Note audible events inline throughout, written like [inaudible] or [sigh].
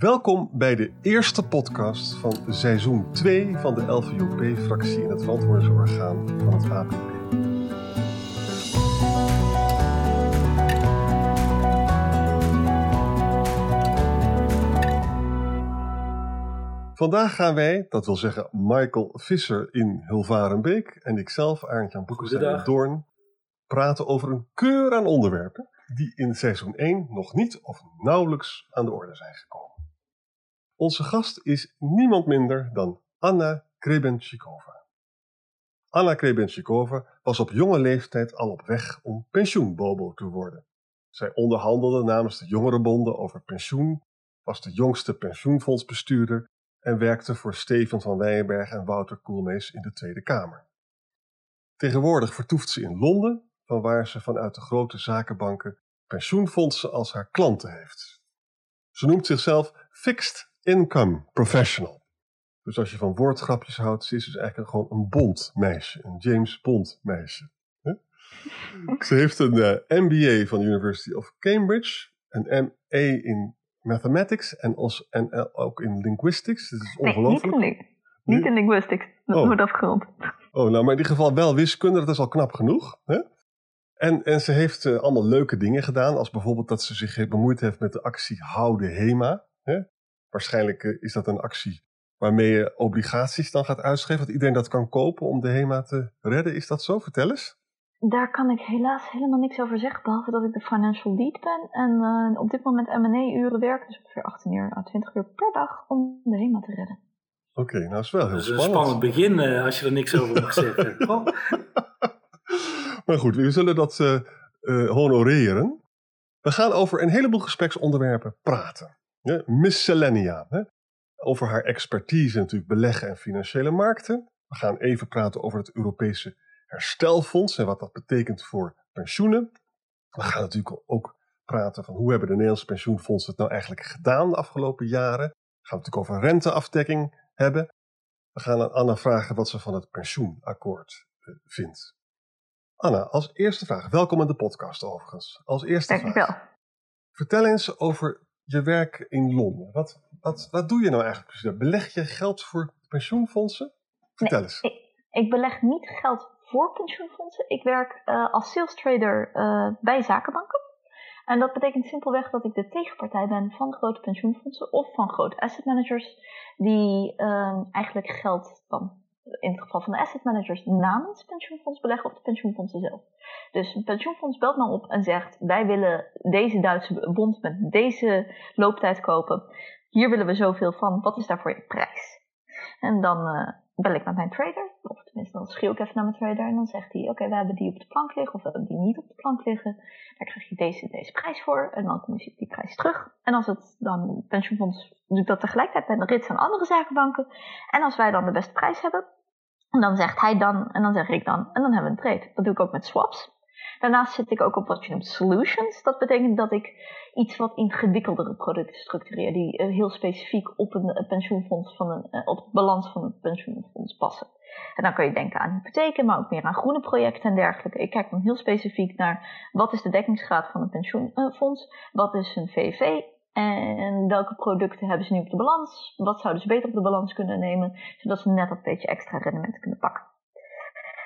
Welkom bij de eerste podcast van seizoen 2 van de LVOP-fractie in het verantwoordingsorgaan van het APP. Vandaag gaan wij, dat wil zeggen Michael Visser in Hulvarenbeek en ikzelf, Arend-Jan Boekestein in. Doorn, praten over een keur aan onderwerpen die in seizoen 1 nog niet of nauwelijks aan de orde zijn gekomen. Onze gast is niemand minder dan Anna Krebenchikova. Anna Krebenchikova was op jonge leeftijd al op weg om pensioenbobo te worden. Zij onderhandelde namens de jongerenbonden over pensioen, was de jongste pensioenfondsbestuurder en werkte voor Steven van Weyenberg en Wouter Koolmees in de Tweede Kamer. Tegenwoordig vertoeft ze in Londen, vanwaar ze vanuit de grote zakenbanken pensioenfondsen als haar klanten heeft. Ze noemt zichzelf Fixed Income Professional. Dus als je van woordgrapjes houdt, ze is dus eigenlijk gewoon een Bond meisje, een James Bond meisje. Ze heeft een eh, MBA van de University of Cambridge, een MA in Mathematics en, ook in Linguistics. Dat is Nee, niet ongelooflijk. in, niet in linguistics. Dat Oh. wordt afgerond. Oh, nou, maar in ieder geval wel wiskunde, dat is al knap genoeg. Hè? En, en ze heeft eh, allemaal leuke dingen gedaan, als bijvoorbeeld dat ze zich bemoeid heeft met de actie Hou de HEMA. Hè? Waarschijnlijk eh, is dat een actie waarmee je obligaties dan gaat uitschrijven, dat iedereen dat kan kopen om de HEMA te redden. Is dat zo? Vertel eens. Daar kan ik helaas helemaal niks over zeggen, behalve dat ik de financial lead ben. En eh, op dit moment M&A-uren werk, dus ongeveer 18 uur à 20 uur per dag, om de HEMA te redden. Oké, nou is wel heel Dat is een spannend. spannend begin eh, als je er niks over mag zeggen. [laughs] Oh, [laughs] Maar goed, we zullen dat honoreren. We gaan over een heleboel gespreksonderwerpen praten. Hè? Miscellanea. Hè? Over haar expertise natuurlijk beleggen en financiële markten. We gaan even praten over het Europese herstelfonds en wat dat betekent voor pensioenen. We gaan natuurlijk ook praten van hoe hebben de Nederlandse pensioenfondsen het nou eigenlijk gedaan de afgelopen jaren. We gaan het natuurlijk over renteafdekking hebben. We gaan aan Anna vragen wat ze van het pensioenakkoord eh, vindt. Anna, als eerste vraag. Welkom in de podcast overigens. Als eerste Dankjewel. vraag. Vertel eens over je werk in Londen. Wat, wat, wat doe je nou eigenlijk precies? Beleg je geld voor pensioenfondsen? Vertel eens. Ik, ik beleg niet geld voor pensioenfondsen. Ik werk eh, als sales trader eh, bij zakenbanken. En dat betekent simpelweg dat ik de tegenpartij ben van grote pensioenfondsen of van grote asset managers die eh, eigenlijk geld dan in het geval van de asset managers namens pensioenfonds beleggen of de pensioenfondsen zelf. Dus een pensioenfonds belt me op en zegt wij willen deze Duitse bond met deze looptijd kopen. Hier willen we zoveel van. Wat is daarvoor je prijs? En dan eh, bel ik met mijn trader, of tenminste dan schreeuw ik even naar mijn trader en dan zegt hij, oké, we hebben die op de plank liggen of we hebben die niet op de plank liggen. Daar krijg je deze, deze prijs voor en dan communiceer ik die prijs terug. En als het dan pensioenfonds doet dat tegelijkertijd bij de rits aan andere zakenbanken. En als wij dan de beste prijs hebben, en dan zegt hij dan en dan zeg ik dan en dan hebben we een trade. Dat doe ik ook met swaps. Daarnaast zit ik ook op wat je noemt solutions. Dat betekent dat ik iets wat ingewikkeldere producten structureer die eh, heel specifiek op een eh, pensioenfonds van een, eh, op de balans van het pensioenfonds passen. En dan kun je denken aan hypotheken, maar ook meer aan groene projecten en dergelijke. Ik kijk dan heel specifiek naar wat is de dekkingsgraad van een pensioenfonds, wat is een VV en welke producten hebben ze nu op de balans, wat zouden ze beter op de balans kunnen nemen, zodat ze net dat beetje extra rendement kunnen pakken.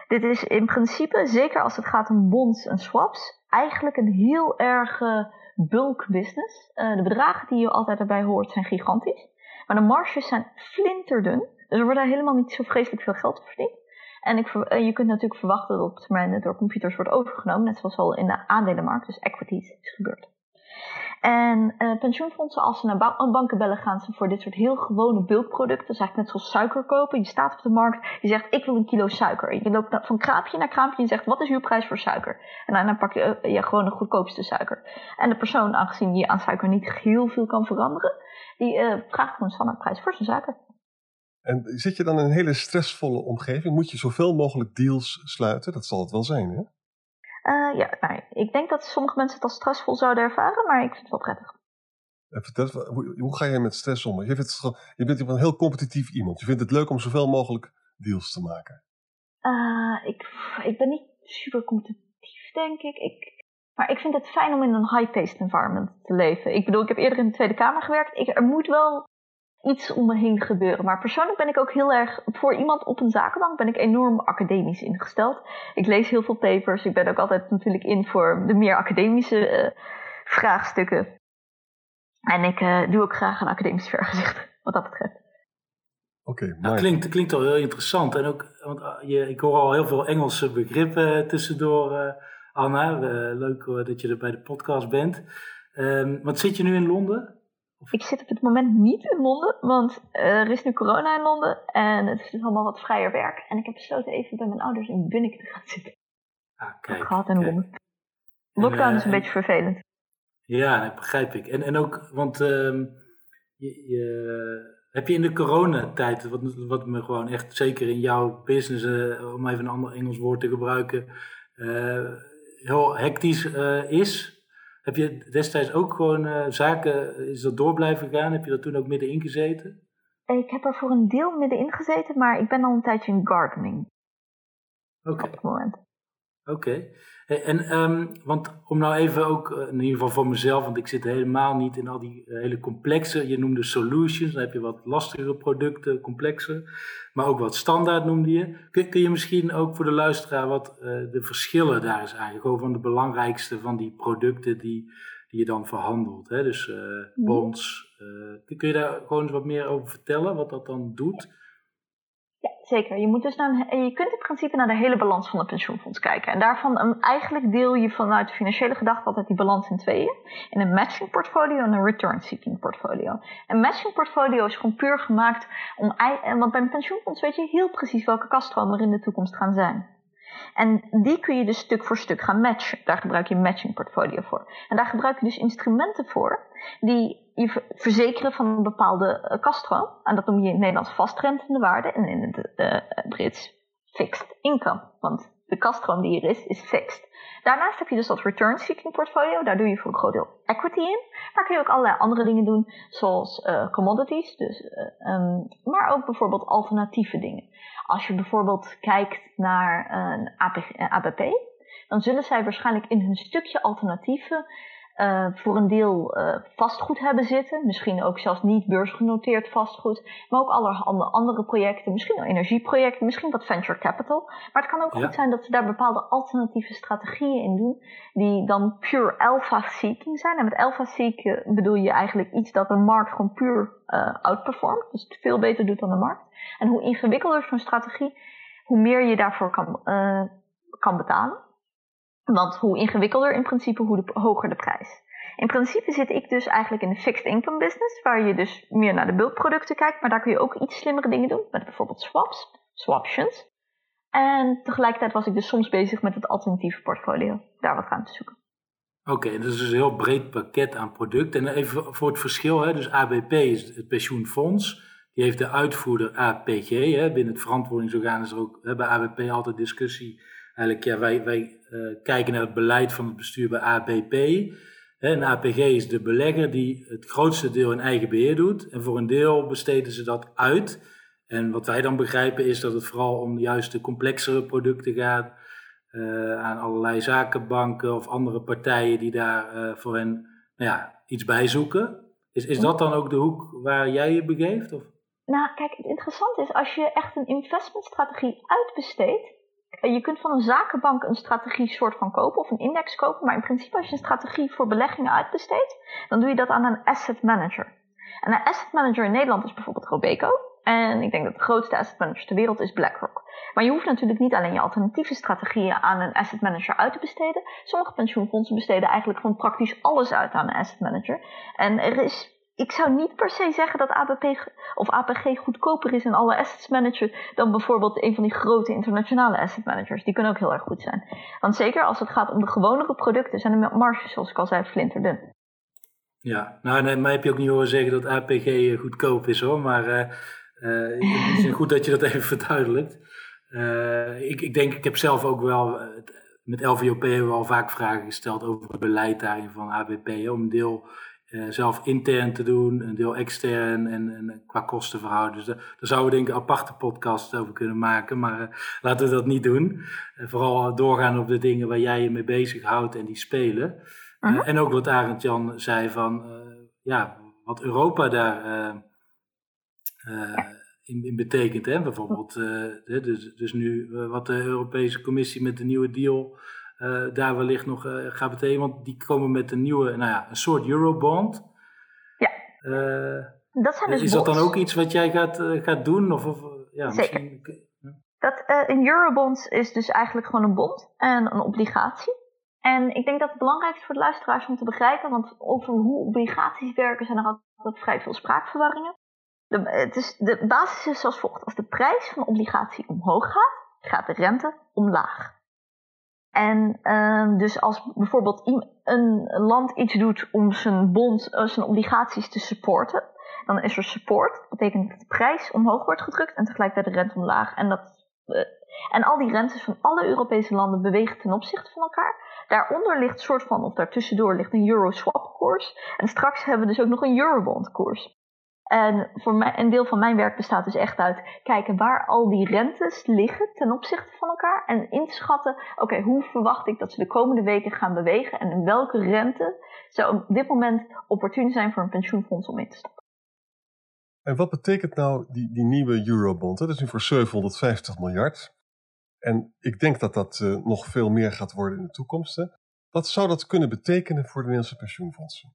Dit is in principe, zeker als het gaat om bonds en swaps, eigenlijk een heel erg bulk business. Eh, de bedragen die je altijd erbij hoort zijn gigantisch. Maar de marges zijn flinterdun. Dus er wordt daar helemaal niet zo vreselijk veel geld op verdiend. En ik, eh, je kunt natuurlijk verwachten dat op termijn het door computers wordt overgenomen. Net zoals al in de aandelenmarkt, dus equities, is gebeurd. En eh, pensioenfondsen, als ze naar ba- banken bellen, gaan ze voor dit soort heel gewone bulkproducten. Is eigenlijk net zoals suiker kopen. Je staat op de markt, je zegt ik wil een kilo suiker. Je loopt van kraampje naar kraampje en je zegt wat is uw prijs voor suiker? En dan, pak je eh, ja, gewoon de goedkoopste suiker. En de persoon, aangezien je aan suiker niet heel veel kan veranderen, die eh, vraagt gewoon een standaardprijs voor zijn suiker. En zit je dan in een hele stressvolle omgeving? Moet je zoveel mogelijk deals sluiten? Dat zal het wel zijn, hè? Eh, ja, nou, ik denk dat sommige mensen het als stressvol zouden ervaren, maar ik vind het wel prettig. En vertel, hoe, hoe ga jij met stress om? Je, vindt het, je bent een heel competitief iemand. Je vindt het leuk om zoveel mogelijk deals te maken. Eh, ik, ik ben niet super competitief, denk ik. ik. Maar ik vind het fijn om in een high-paced environment te leven. Ik bedoel, ik heb eerder in de Tweede Kamer gewerkt. Ik, er moet wel iets om me heen gebeuren. Maar persoonlijk ben ik ook heel erg, voor iemand op een zakenbank ben ik enorm academisch ingesteld. Ik lees heel veel papers. Ik ben ook altijd natuurlijk in voor de meer academische uh, vraagstukken. En ik uh, doe ook graag een academisch vergezicht, wat dat betreft. Oké, okay, nou, klinkt, klinkt al heel interessant. En ook, want je, ik hoor al heel veel Engelse begrippen tussendoor, uh, Anna. leuk dat je er bij de podcast bent. Um, wat zit je nu in Londen? Ik zit op het moment niet in Londen, want er is nu corona in Londen en het is dus allemaal wat vrijer werk. En ik heb besloten even bij mijn ouders in Bunnik te gaan zitten. Ah, kijk, ik gehad in Londen. Lockdown en, is een beetje vervelend. Ja, dat begrijp ik. En, en ook, want um, je, je, heb je in de coronatijd, wat, wat me gewoon echt zeker in jouw business, uh, om even een ander Engels woord te gebruiken, uh, heel hectisch uh, is, heb je destijds ook gewoon uh, zaken, is dat door blijven gaan? Heb je dat toen ook middenin gezeten? Ik heb er voor een deel middenin gezeten, maar ik ben al een tijdje in gardening. Oké. Op het moment. Oké. En, um, want om nou even ook, eh, in ieder geval voor mezelf, want ik zit helemaal niet in al die eh, hele complexe, je noemde solutions, dan heb je wat lastigere producten, complexe, maar ook wat standaard noemde je. Kun, kun je misschien ook voor de luisteraar wat uh, de verschillen daar eens aangeven, van de belangrijkste van die producten die, die je dan verhandelt, hè? dus uh, bonds. Uh, kun je daar gewoon eens wat meer over vertellen, wat dat dan doet? Ja, zeker. Je, moet dus naar je kunt in principe naar de hele balans van het pensioenfonds kijken. En daarvan um, eigenlijk deel je vanuit de financiële gedachte altijd die balans in tweeën. In een matching portfolio en een return seeking portfolio. Een matching portfolio is gewoon puur gemaakt om... Want bij een pensioenfonds weet je heel precies welke kaststromen er in de toekomst gaan zijn. En die kun je dus stuk voor stuk gaan matchen. Daar gebruik je een matching portfolio voor. En daar gebruik je dus instrumenten voor die je verzekeren van een bepaalde uh, kaststroom. En dat noem je in het Nederlands vastrentende waarde en in het uh, Brits fixed income. Want de kaststroom die er is, is fixed. Daarnaast heb je dus dat return seeking portfolio. Daar doe je voor een groot deel equity in. Maar kun je ook allerlei andere dingen doen, zoals uh, commodities. Dus, uh, um, maar ook bijvoorbeeld alternatieve dingen. Als je bijvoorbeeld kijkt naar een ABP, dan zullen zij waarschijnlijk in hun stukje alternatieven uh, voor een deel uh, vastgoed hebben zitten. Misschien ook zelfs niet beursgenoteerd vastgoed. Maar ook allerhande andere projecten. Misschien wel energieprojecten. Misschien wat venture capital. Maar het kan ook ja. goed zijn dat ze daar bepaalde alternatieve strategieën in doen. Die dan pure alpha seeking zijn. En met alpha seeking bedoel je eigenlijk iets dat de markt gewoon puur uh, outperformt. Dus het veel beter doet dan de markt. En hoe ingewikkelder zo'n strategie, hoe meer je daarvoor kan, kan betalen. Want hoe ingewikkelder in principe, hoe hoger de prijs. In principe zit ik dus eigenlijk in de fixed income business, waar je dus meer naar de bulkproducten kijkt, maar daar kun je ook iets slimmere dingen doen, met bijvoorbeeld swaps, swaptions. En tegelijkertijd was ik dus soms bezig met het alternatieve portfolio, daar wat aan te zoeken. Oké, okay, dus een heel breed pakket aan producten. En even voor het verschil, hè, dus ABP is het pensioenfonds, die heeft de uitvoerder APG. Hè, binnen het verantwoordingsorgaan is er ook hè, bij ABP altijd discussie eigenlijk, ja, wij, wij kijken naar het beleid van het bestuur bij ABP. Hè, en APG is de belegger die het grootste deel in eigen beheer doet. En voor een deel besteden ze dat uit. En wat wij dan begrijpen is dat het vooral om juist de complexere producten gaat. Uh, aan allerlei zakenbanken of andere partijen die daar uh, voor hen nou ja, iets bij zoeken. Is, is dat dan ook de hoek waar jij je begeeft? Of? Nou, kijk, het interessante is als je echt een investmentstrategie uitbesteedt, je kunt van een zakenbank een strategie soort van kopen of een index kopen, maar in principe als je een strategie voor beleggingen uitbesteedt, dan doe je dat aan een asset manager. En een asset manager in Nederland is bijvoorbeeld Robeco. En ik denk dat de grootste asset manager ter wereld is BlackRock. Maar je hoeft natuurlijk niet alleen je alternatieve strategieën aan een asset manager uit te besteden. Sommige pensioenfondsen besteden eigenlijk gewoon praktisch alles uit aan een asset manager. En er is ik zou niet per se zeggen dat ABP of APG goedkoper is in alle assets manager dan bijvoorbeeld een van die grote internationale asset managers. Die kunnen ook heel erg goed zijn. Want zeker als het gaat om de gewonere producten zijn de marges, zoals ik al zei, flinterdun. Ja, nou nee, mij heb je ook niet horen zeggen dat APG eh, goedkoop is hoor, maar uh, uh, het [laughs] is goed dat je dat even verduidelijkt. Uh, ik, ik denk, ik heb zelf ook wel, met LVOP hebben we al vaak vragen gesteld over het beleid daarin van ABP, om deel eh, zelf intern te doen, een deel extern en, en qua kostenverhouding. Dus daar, zouden we denk ik een aparte podcast over kunnen maken, maar uh, laten we dat niet doen. vooral doorgaan op de dingen waar jij je mee bezighoudt en die spelen. -huh. en ook wat Arend Jan zei van, ja, wat Europa daar in, in, betekent. Hè? Bijvoorbeeld, dus, dus nu wat de Europese Commissie met de nieuwe deal daar wellicht nog gaat betekenen. Want die komen met een nieuwe, nou ja, een soort eurobond. Ja. Uh, dat zijn dus is dat dan ook iets wat jij gaat, gaat doen? Of, of ja, Zeker. Misschien, dat, een eurobond is dus eigenlijk gewoon een bond en een obligatie. En ik denk dat het belangrijk is voor de luisteraars om te begrijpen, want over hoe obligaties werken zijn er altijd vrij veel spraakverwarringen. De, het is, de basis is als volgt. Als de prijs van een obligatie omhoog gaat, gaat de rente omlaag. En uh, dus als bijvoorbeeld een land iets doet om zijn bond, uh, zijn obligaties te supporten, dan is er support. Dat betekent dat de prijs omhoog wordt gedrukt en tegelijkertijd de rente omlaag. En, dat, uh, en al die rentes van alle Europese landen bewegen ten opzichte van elkaar. Daaronder ligt een soort van, of daartussendoor ligt een euro-swap koers. En straks hebben we dus ook nog een eurobond koers. En voor mij, een deel van mijn werk bestaat dus echt uit kijken waar al die rentes liggen ten opzichte van elkaar. En inschatten, oké, hoe verwacht ik dat ze de komende weken gaan bewegen en in welke rente zou op dit moment opportun zijn voor een pensioenfonds om in te stappen. En wat betekent nou die, die nieuwe Eurobond? Dat is nu voor 750 miljard. En ik denk dat dat uh, nog veel meer gaat worden in de toekomst. Wat zou dat kunnen betekenen voor de Nederlandse pensioenfondsen?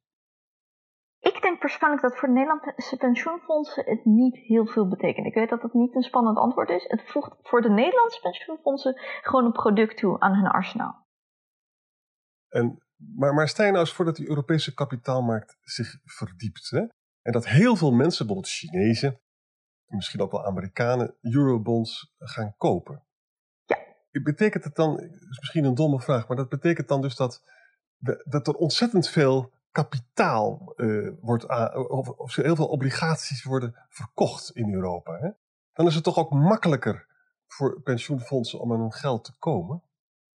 Ik denk persoonlijk dat voor de Nederlandse pensioenfondsen het niet heel veel betekent. Ik weet dat dat niet een spannend antwoord is. Het voegt voor de Nederlandse pensioenfondsen gewoon een product toe aan hun arsenaal. En, maar, maar stel je nou eens voor dat die Europese kapitaalmarkt zich verdiept. Hè? En dat heel veel mensen, bijvoorbeeld Chinezen, misschien ook wel Amerikanen, eurobonds gaan kopen. Ja. Betekent het dan, dat is misschien een domme vraag, maar dat betekent dan dus dat, dat er ontzettend veel kapitaal uh, wordt, of, of heel veel obligaties worden verkocht in Europa. Hè? Dan is het toch ook makkelijker voor pensioenfondsen om aan hun geld te komen?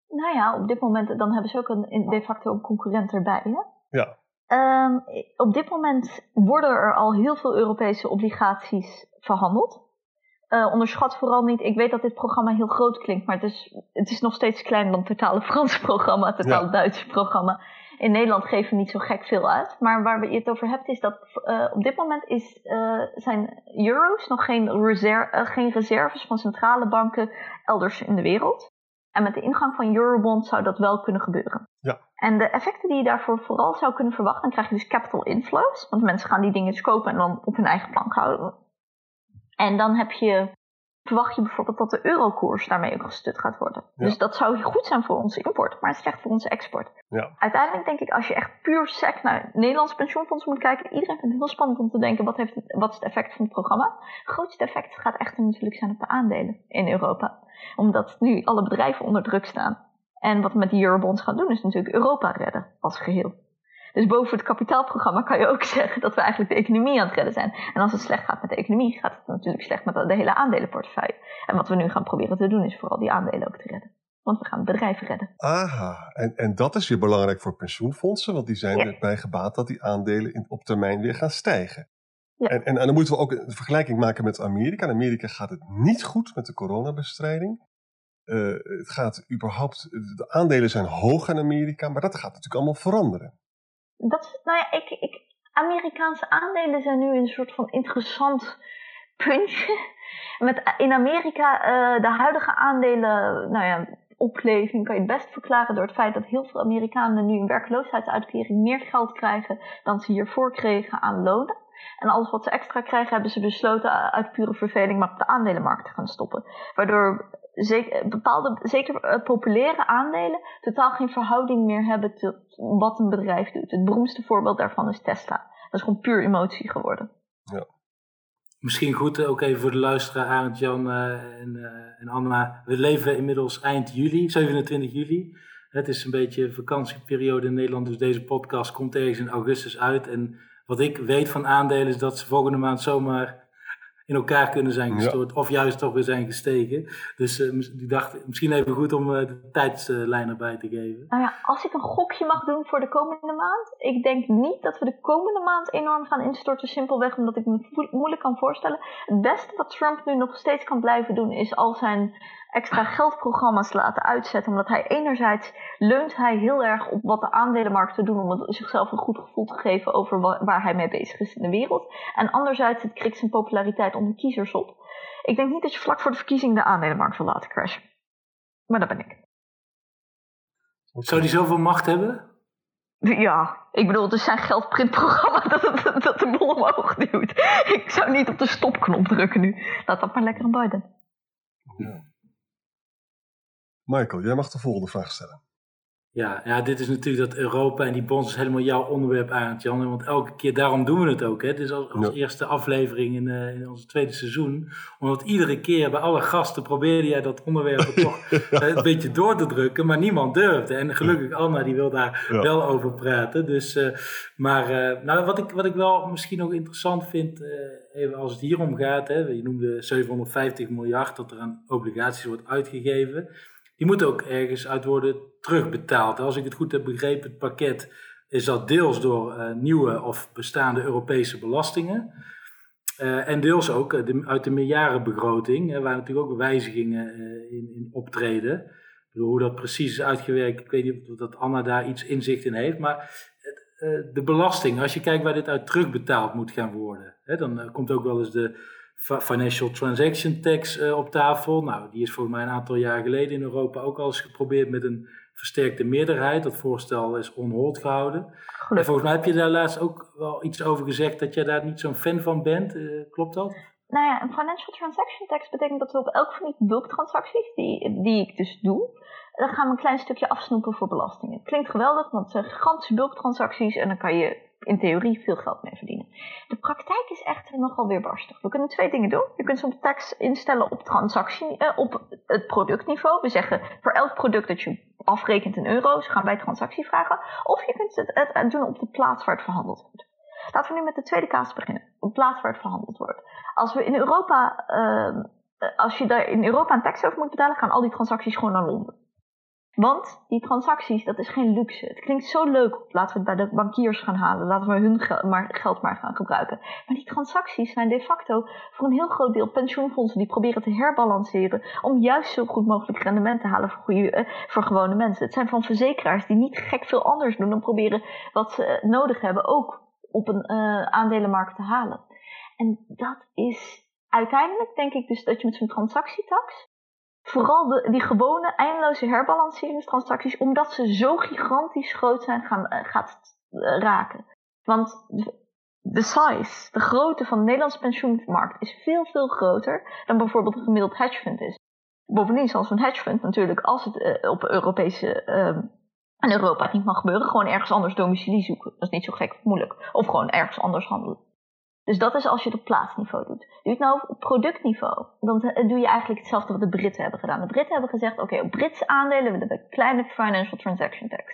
Nou ja, op dit moment dan hebben ze ook een, de facto een concurrent erbij. Hè? Ja. Um, op dit moment worden er al heel veel Europese obligaties verhandeld. Uh, onderschat vooral niet, ik weet dat dit programma heel groot klinkt, maar het is, het is nog steeds kleiner dan het totale Franse programma, het totale ja. Duitse programma in Nederland geven we niet zo gek veel uit. Maar waar je het over hebt is dat uh, op dit moment is, uh, zijn euro's nog geen, reserve, uh, geen reserves van centrale banken elders in de wereld. En met de ingang van Eurobond zou dat wel kunnen gebeuren. Ja. En de effecten die je daarvoor vooral zou kunnen verwachten, dan krijg je dus capital inflows. Want mensen gaan die dingen dus kopen en dan op hun eigen plank houden. En dan heb je verwacht je bijvoorbeeld dat de eurokoers daarmee ook gestut gaat worden. Dus dat zou goed zijn voor onze import, maar slecht voor onze export. Ja. Uiteindelijk denk ik, als je echt puur sec naar Nederlandse pensioenfonds moet kijken, iedereen vindt het heel spannend om te denken, wat, heeft het, wat is het effect van het programma? Het grootste effect gaat echter natuurlijk zijn op de aandelen in Europa. Omdat nu alle bedrijven onder druk staan. En wat we met die eurobonds gaan doen, is natuurlijk Europa redden als geheel. Dus boven het kapitaalprogramma kan je ook [laughs] zeggen dat we eigenlijk de economie aan het redden zijn. En als het slecht gaat met de economie, gaat het natuurlijk slecht met de hele aandelenportefeuille. En wat we nu gaan proberen te doen, is vooral die aandelen ook te redden. Want we gaan bedrijven redden. Aha, en, en dat is weer belangrijk voor pensioenfondsen, want die zijn ja. erbij gebaat dat die aandelen in, op termijn weer gaan stijgen. Ja. En, en, en, dan moeten we ook een vergelijking maken met Amerika. In Amerika gaat het niet goed met de coronabestrijding. Uh, het gaat überhaupt, de aandelen zijn hoog in Amerika, maar dat gaat natuurlijk allemaal veranderen dat, nou ja, ik, ik, Amerikaanse aandelen zijn nu een soort van interessant puntje. [laughs] Met in Amerika uh, de huidige aandelen, nou ja, opleving kan je het best verklaren door het feit dat heel veel Amerikanen nu een werkloosheidsuitkering meer geld krijgen dan ze hiervoor kregen aan lonen. En alles wat ze extra krijgen, hebben ze besloten uit pure verveling maar op de aandelenmarkt te gaan stoppen. Waardoor zeker, bepaalde, zeker uh, populaire aandelen totaal geen verhouding meer hebben tot wat een bedrijf doet. Het beroemdste voorbeeld daarvan is Tesla. Dat is gewoon puur emotie geworden. Ja. Misschien goed eh, ook even voor de luisteraar, Arend, Jan uh, en, uh, en Anna. We leven inmiddels eind juli, 27 juli. Het is een beetje vakantieperiode in Nederland, dus deze podcast komt ergens in augustus uit. En wat ik weet van aandelen is dat ze volgende maand zomaar in elkaar kunnen zijn gestort. Of juist toch weer zijn gestegen. Dus uh, die dacht misschien even goed om uh, de tijdslijn erbij te geven. Nou ja, als ik een gokje mag doen voor de komende maand. Ik denk niet dat we de komende maand enorm gaan instorten. Simpelweg omdat ik me moeilijk kan voorstellen. Het beste wat Trump nu nog steeds kan blijven doen is al zijn extra geldprogramma's laten uitzetten. Omdat hij enerzijds leunt hij heel erg op wat de aandelenmarkten doen om zichzelf een goed gevoel te geven over waar hij mee bezig is in de wereld. En anderzijds het krikt zijn populariteit onder kiezers op. Ik denk niet dat je vlak voor de verkiezing de aandelenmarkt wil laten crashen. Maar dat ben ik. Zou die zoveel macht hebben? Ja, ik bedoel, het is zijn geldprintprogramma [laughs] dat, dat, dat de bol omhoog duwt. Ik zou niet op de stopknop drukken nu. Laat dat maar lekker aan Biden. Ja. Michael, jij mag de volgende vraag stellen. Ja, ja, dit is natuurlijk dat Europa en die bonds is helemaal jouw onderwerp aan, Jan. Want elke keer, daarom doen we het ook. Hè. Het is als, als eerste aflevering in, uh, in ons tweede seizoen. Omdat iedere keer bij alle gasten probeerde jij dat onderwerp [laughs] toch eh, een beetje door te drukken. Maar niemand durfde. En gelukkig Anna, die wil daar wel over praten. Dus, uh, maar nou, wat, ik, wat ik wel misschien nog interessant vind, even als het hier om gaat. Hè, je noemde 750 miljard dat er aan obligaties wordt uitgegeven die moet ook ergens uit worden terugbetaald. Als ik het goed heb begrepen, het pakket is dat deels door uh, nieuwe of bestaande Europese belastingen. Uh, en deels ook de, uit de miljardenbegroting, waar natuurlijk ook wijzigingen in, in, optreden. Bedoel, hoe dat precies is uitgewerkt, ik weet niet of dat Anna daar iets inzicht in heeft. Maar de belasting, als je kijkt waar dit uit terugbetaald moet gaan worden, hè, dan komt ook wel eens de Financial Transaction Tax uh, op tafel. Nou, die is volgens mij een aantal jaar geleden in Europa ook al eens geprobeerd met een versterkte meerderheid. Dat voorstel is onhold gehouden. En volgens mij heb je daar laatst ook wel iets over gezegd dat jij daar niet zo'n fan van bent. Uh, klopt dat? Nou ja, een Financial Transaction Tax betekent dat we op elk van die bulktransacties die, die ik dus doe, dan gaan we een klein stukje afsnoepen voor belastingen. Klinkt geweldig, want het zijn gigantische bulktransacties en dan kan je in theorie veel geld mee verdienen. De praktijk is echter nogal weerbarstig. We kunnen twee dingen doen. Je kunt zo'n tax instellen op transactie, eh, op het productniveau. We zeggen voor elk product dat je afrekent in euro's, gaan wij transactie vragen. Of je kunt het, het, doen op de plaats waar het verhandeld wordt. Laten we nu met de tweede kaas beginnen. Op plaats waar het verhandeld wordt. Als we in Europa, uh, als je daar in Europa een tax over moet betalen, gaan al die transacties gewoon naar Londen. Want die transacties, dat is geen luxe. Het klinkt zo leuk. Laten we het bij de bankiers gaan halen. Laten we hun geld maar gaan gebruiken. Maar die transacties zijn de facto voor een heel groot deel pensioenfondsen die proberen te herbalanceren. Om juist zo goed mogelijk rendement te halen voor, eh, voor gewone mensen. Het zijn van verzekeraars die niet gek veel anders doen dan proberen wat ze eh, nodig hebben ook op een uh, aandelenmarkt te halen. En dat is uiteindelijk denk ik dus dat je met zo'n transactietax Vooral die gewone eindeloze herbalanceringstransacties, omdat ze zo gigantisch groot zijn, gaan, uh, gaat uh, raken. Want de size, de grootte van de Nederlandse pensioenmarkt is veel, veel groter dan bijvoorbeeld een gemiddeld hedgefund is. Bovendien zal zo'n hedgefund natuurlijk, als het uh, op Europese, in Europa niet mag gebeuren, gewoon ergens anders domicilie zoeken. Dat is niet zo gek moeilijk. Of gewoon ergens anders handelen. Dus dat is als je het op plaatsniveau doet. Doe je het nou op productniveau, dan doe je eigenlijk hetzelfde wat de Britten hebben gedaan. De Britten hebben gezegd, oké, op Britse aandelen willen we kleine financial transaction tax.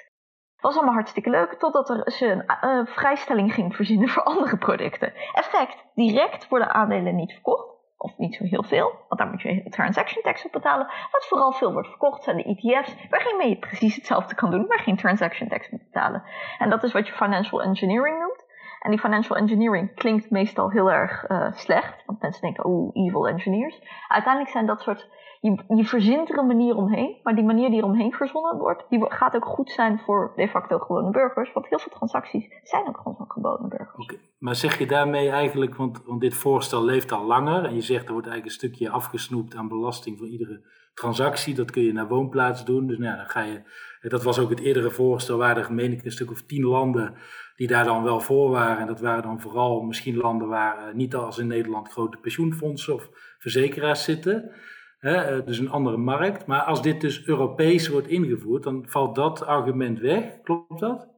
Het was allemaal hartstikke leuk, totdat er ze een uh, vrijstelling ging verzinnen voor andere producten. Effect, direct worden aandelen niet verkocht. Of niet zo heel veel, want daar moet je transaction tax op betalen. Wat vooral veel wordt verkocht zijn de ETF's, waarmee je precies hetzelfde kan doen, maar geen transaction tax moet betalen. En dat is wat je financial engineering noemt. En die financial engineering klinkt meestal heel erg uh, slecht, want mensen denken, oh, evil engineers. Uiteindelijk zijn dat soort, je, je verzint er een manier omheen, maar die manier die er omheen verzonnen wordt, die gaat ook goed zijn voor de facto gewone burgers, want heel veel transacties zijn ook gewoon van gewone burgers. Okay. Maar zeg je daarmee eigenlijk, want, want dit voorstel leeft al langer en je zegt er wordt eigenlijk een stukje afgesnoept aan belasting voor iedere transactie, dat kun je naar woonplaats doen. Dus nou dan ga je, dat was ook het eerdere voorstel, waar er meen ik een stuk of tien landen die daar dan wel voor waren. En dat waren dan vooral misschien landen waar uh, niet als in Nederland grote pensioenfondsen of verzekeraars zitten. Hè, uh, dus een andere markt. Maar als dit dus Europees wordt ingevoerd, dan valt dat argument weg. Klopt dat?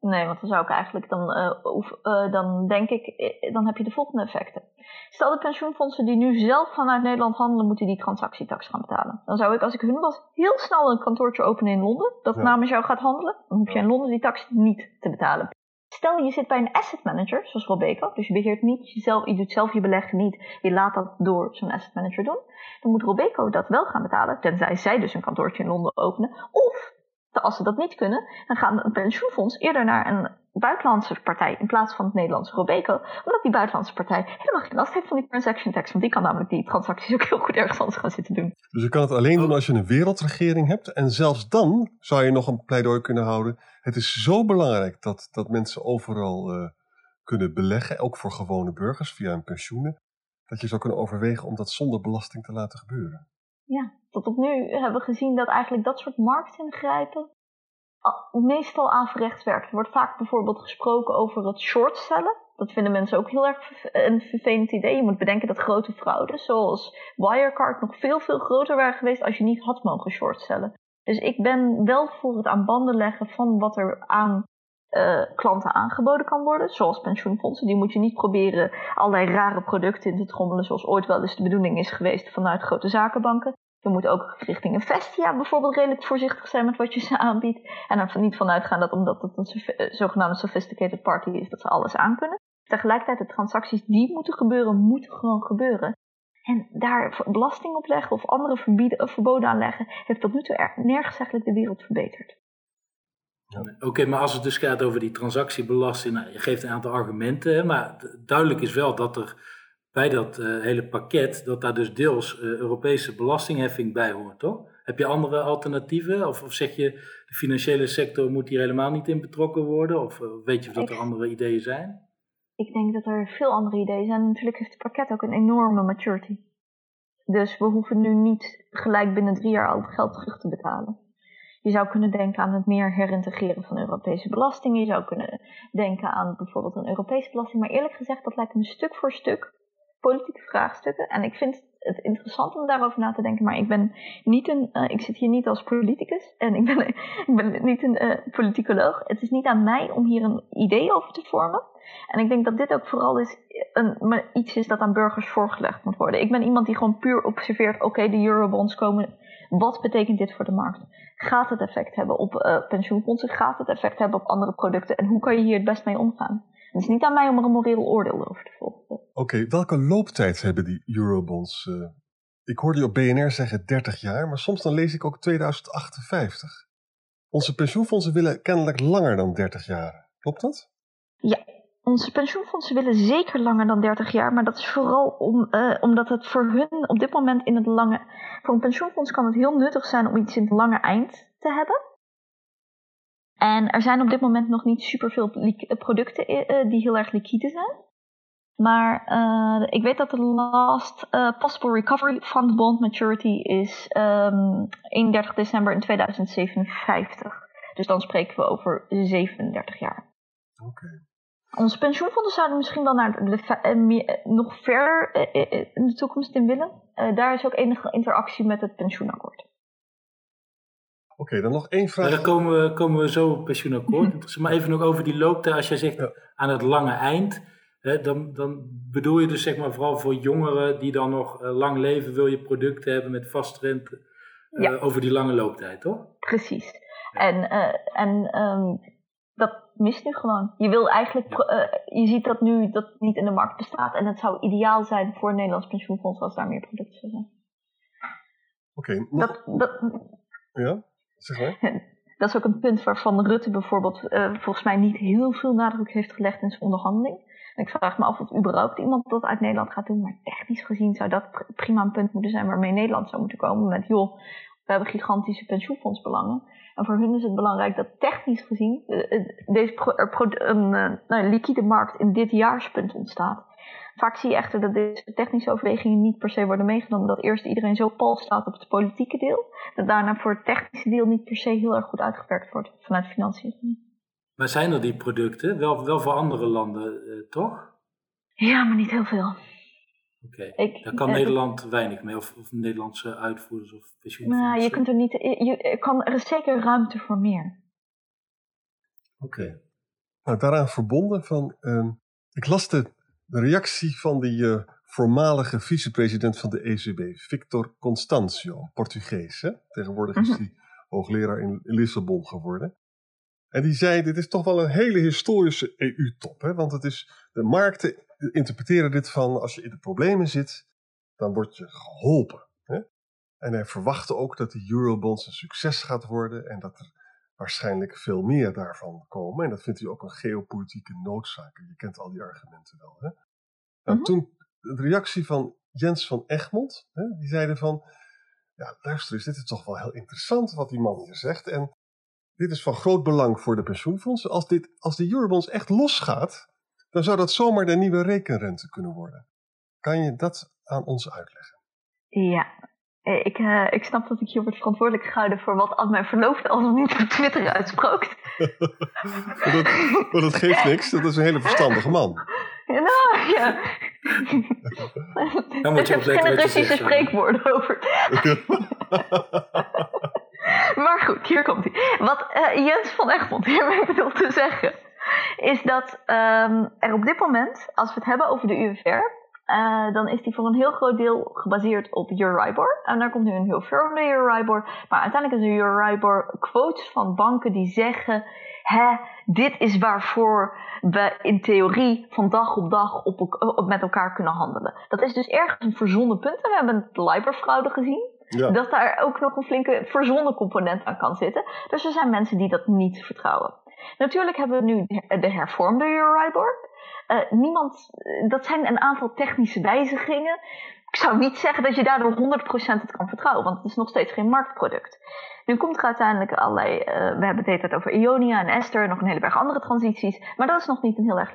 Nee, want dan zou ik eigenlijk dan, uh, dan denk ik, dan heb je de volgende effecten. Stel de pensioenfondsen die nu zelf vanuit Nederland handelen, moeten die transactietax gaan betalen. Dan zou ik, als ik hun was, heel snel een kantoortje openen in Londen, dat namens jou gaat handelen. Dan hoef je in Londen die tax niet te betalen. Stel je zit bij een asset manager, zoals Robeco, dus je beheert niet jezelf, je doet zelf je beleggen niet, je laat dat door zo'n asset manager doen. Dan moet Robeco dat wel gaan betalen, tenzij zij dus een kantoortje in Londen openen. Of, als ze dat niet kunnen, dan gaan een pensioenfonds eerder naar een buitenlandse partij in plaats van het Nederlandse Robeco, omdat die buitenlandse partij helemaal geen last heeft van die transaction tax, want die kan namelijk die transacties ook heel goed ergens anders gaan zitten doen. Dus je kan het alleen doen als je een wereldregering hebt en zelfs dan zou je nog een pleidooi kunnen houden. Het is zo belangrijk dat, dat mensen overal uh, kunnen beleggen, ook voor gewone burgers via hun pensioenen, dat je zou kunnen overwegen om dat zonder belasting te laten gebeuren. Ja, tot op nu hebben we gezien dat eigenlijk dat soort marktingrijpen meestal averechts werkt. Er wordt vaak bijvoorbeeld gesproken over het shortstellen. Dat vinden mensen ook heel erg een vervelend idee. Je moet bedenken dat grote fraudes, zoals Wirecard, nog veel, veel groter waren geweest als je niet had mogen shortstellen. Dus ik ben wel voor het aan banden leggen van wat er aan uh, klanten aangeboden kan worden, zoals pensioenfondsen. Die moet je niet proberen allerlei rare producten in te trommelen, zoals ooit wel eens de bedoeling is geweest vanuit grote zakenbanken. Je moet ook richting een Vestia bijvoorbeeld redelijk voorzichtig zijn met wat je ze aanbiedt. En er niet vanuit gaan dat omdat het een eh, zogenaamde sophisticated party is, dat ze alles aankunnen. Tegelijkertijd, de transacties die moeten gebeuren, moeten gewoon gebeuren. En daar belasting op leggen of andere verbieden, verboden aan leggen, heeft tot nu toe nergens eigenlijk de wereld verbeterd. Oké, maar als het dus gaat over die transactiebelasting, nou, je geeft een aantal argumenten, maar duidelijk is wel dat er bij dat uh, hele pakket, dat daar dus deels uh, Europese belastingheffing bij hoort, toch? Heb je andere alternatieven? Of, of, zeg je, de financiële sector moet hier helemaal niet in betrokken worden? Of uh, weet je of dat er andere ideeën zijn? Ik denk dat er veel andere ideeën zijn. Natuurlijk heeft het pakket ook een enorme maturity. Dus we hoeven nu niet gelijk binnen drie jaar al het geld terug te betalen. Je zou kunnen denken aan het meer herintegreren van Europese belastingen. Je zou kunnen denken aan bijvoorbeeld een Europese belasting. Maar eerlijk gezegd, dat lijkt me stuk voor stuk politieke vraagstukken. En ik vind het interessant om daarover na te denken, maar ik ben niet een, uh, ik zit hier niet als politicus en ik ben, [laughs] ik ben niet een uh, politicoloog. Het is niet aan mij om hier een idee over te vormen. En ik denk dat dit ook vooral is een, iets is dat aan burgers voorgelegd moet worden. Ik ben iemand die gewoon puur observeert, oké, de eurobonds komen, wat betekent dit voor de markt? Gaat het effect hebben op uh, pensioenfondsen? Gaat het effect hebben op andere producten? En hoe kan je hier het best mee omgaan? Het is niet aan mij om er een moreel oordeel over te volgen. Oké, welke looptijd hebben die eurobonds? Uh, ik hoorde je op BNR zeggen 30 jaar, maar soms dan lees ik ook 2058. Onze pensioenfondsen willen kennelijk langer dan 30 jaar. Klopt dat? Ja, onze pensioenfondsen willen zeker langer dan 30 jaar, maar dat is vooral om, uh, omdat het voor hun op dit moment in het lange. Voor een pensioenfonds kan het heel nuttig zijn om iets in het lange eind te hebben. En er zijn op dit moment nog niet superveel producten uh, die heel erg liquide zijn. Maar uh, ik weet dat de last uh, possible recovery fund bond maturity is um, 31 december in 2057. Dus dan spreken we over 37 jaar. Oké. Okay. Onze pensioenfondsen zouden misschien wel naar de, nog verder in de toekomst in willen. daar is ook enige interactie met het pensioenakkoord. Oké, dan nog één vraag. Dan komen we, komen we zo op pensioenakkoord. [laughs] maar even nog over die looptijd. Als jij zegt aan het lange eind, hè, dan, dan bedoel je dus zeg maar vooral voor jongeren die dan nog uh, lang leven, wil je producten hebben met vast rente uh, over die lange looptijd, toch? Precies. En, uh, en um, dat mist nu gewoon. Je wil eigenlijk, je ziet dat nu dat niet in de markt bestaat. En het zou ideaal zijn voor een Nederlands pensioenfonds als daar meer producten zijn. Oké. Okay, dat, dat, ja? [laughs] Dat is ook een punt waarvan Rutte bijvoorbeeld uh, volgens mij niet heel veel nadruk heeft gelegd in zijn onderhandeling. Ik vraag me af of überhaupt iemand dat uit Nederland gaat doen. Maar technisch gezien zou dat prima een punt moeten zijn waarmee Nederland zou moeten komen. Met joh, we hebben gigantische pensioenfondsbelangen. En voor hun is het belangrijk dat technisch gezien uh, deze pro, er een nou, liquide markt in dit jaarspunt ontstaat. Vaak zie je echter dat deze technische overwegingen niet per se worden meegenomen. Dat eerst iedereen zo pal staat op het politieke deel. Dat daarna voor het technische deel niet per se heel erg goed uitgewerkt wordt vanuit financiën. Maar zijn er die producten? Wel, wel voor andere landen, eh, toch? Ja, maar niet heel veel. Oké, okay. daar kan eh, Nederland weinig mee, of, of, Nederlandse uitvoerders of pensioenfondsen. Nou, je kunt er niet, je, kan, er is zeker ruimte voor meer. Oké. Okay. Nou, daaraan verbonden van, uh, ik las de de reactie van die uh, voormalige vicepresident van de ECB, Victor Constancio, Portugees. Hè? Tegenwoordig is hij mhm. hoogleraar in, Lissabon geworden. En die zei, dit is toch wel een hele historische EU-top. Want het is, de markten interpreteren dit van, als je in de problemen zit, dan word je geholpen. Hè? En hij verwachtte ook dat de eurobonds een succes gaat worden en dat er waarschijnlijk veel meer daarvan komen. En dat vindt hij ook een geopolitieke noodzaak. Je kent al die argumenten wel. Hè? Nou, mhm. Toen de reactie van Jens van Egmond, hè, die zeiden van, ja luister eens, dit is toch wel heel interessant wat die man hier zegt. En dit is van groot belang voor de pensioenfondsen. Als, dit, als de eurobonds echt losgaat, dan zou dat zomaar de nieuwe rekenrente kunnen worden. Kan je dat aan ons uitleggen? Ja, eh, ik, uh, ik snap dat ik hier word verantwoordelijk gehouden voor wat aan mijn verloofde al niet op Twitter uitsprak. [laughs] maar, dat, maar dat geeft niks, dat is een hele verstandige man. Ja, nou, ja. Dan moet je er geen Russische spreekwoorden over. [laughs] [laughs] [laughs] maar goed, hier komt hij. Wat uh, Jens van Egmond hiermee [laughs] bedoelt te zeggen, is dat um, er op dit moment, als we het hebben over de UFR, uh, dan is die voor een heel groot deel gebaseerd op Euribor. En daar komt nu een heel firme Euribor. Maar uiteindelijk is een Euribor quotes van banken die zeggen... Hè, dit is waarvoor we in theorie van dag op dag op, op, met elkaar kunnen handelen. Dat is dus ergens een verzonnen punt. En we hebben het Libor-fraude gezien. Dat daar ook nog een flinke verzonnen component aan kan zitten. Dus er zijn mensen die dat niet vertrouwen. Natuurlijk hebben we nu de hervormde Euribor. Uh, niemand, dat zijn een aantal technische wijzigingen. Ik zou niet zeggen dat je daardoor 100% het kan vertrouwen, want het is nog steeds geen marktproduct. Nu komt er uiteindelijk allerlei, uh, we hebben het over Ionia en Esther en nog een hele berg andere transities, maar dat is nog niet een heel erg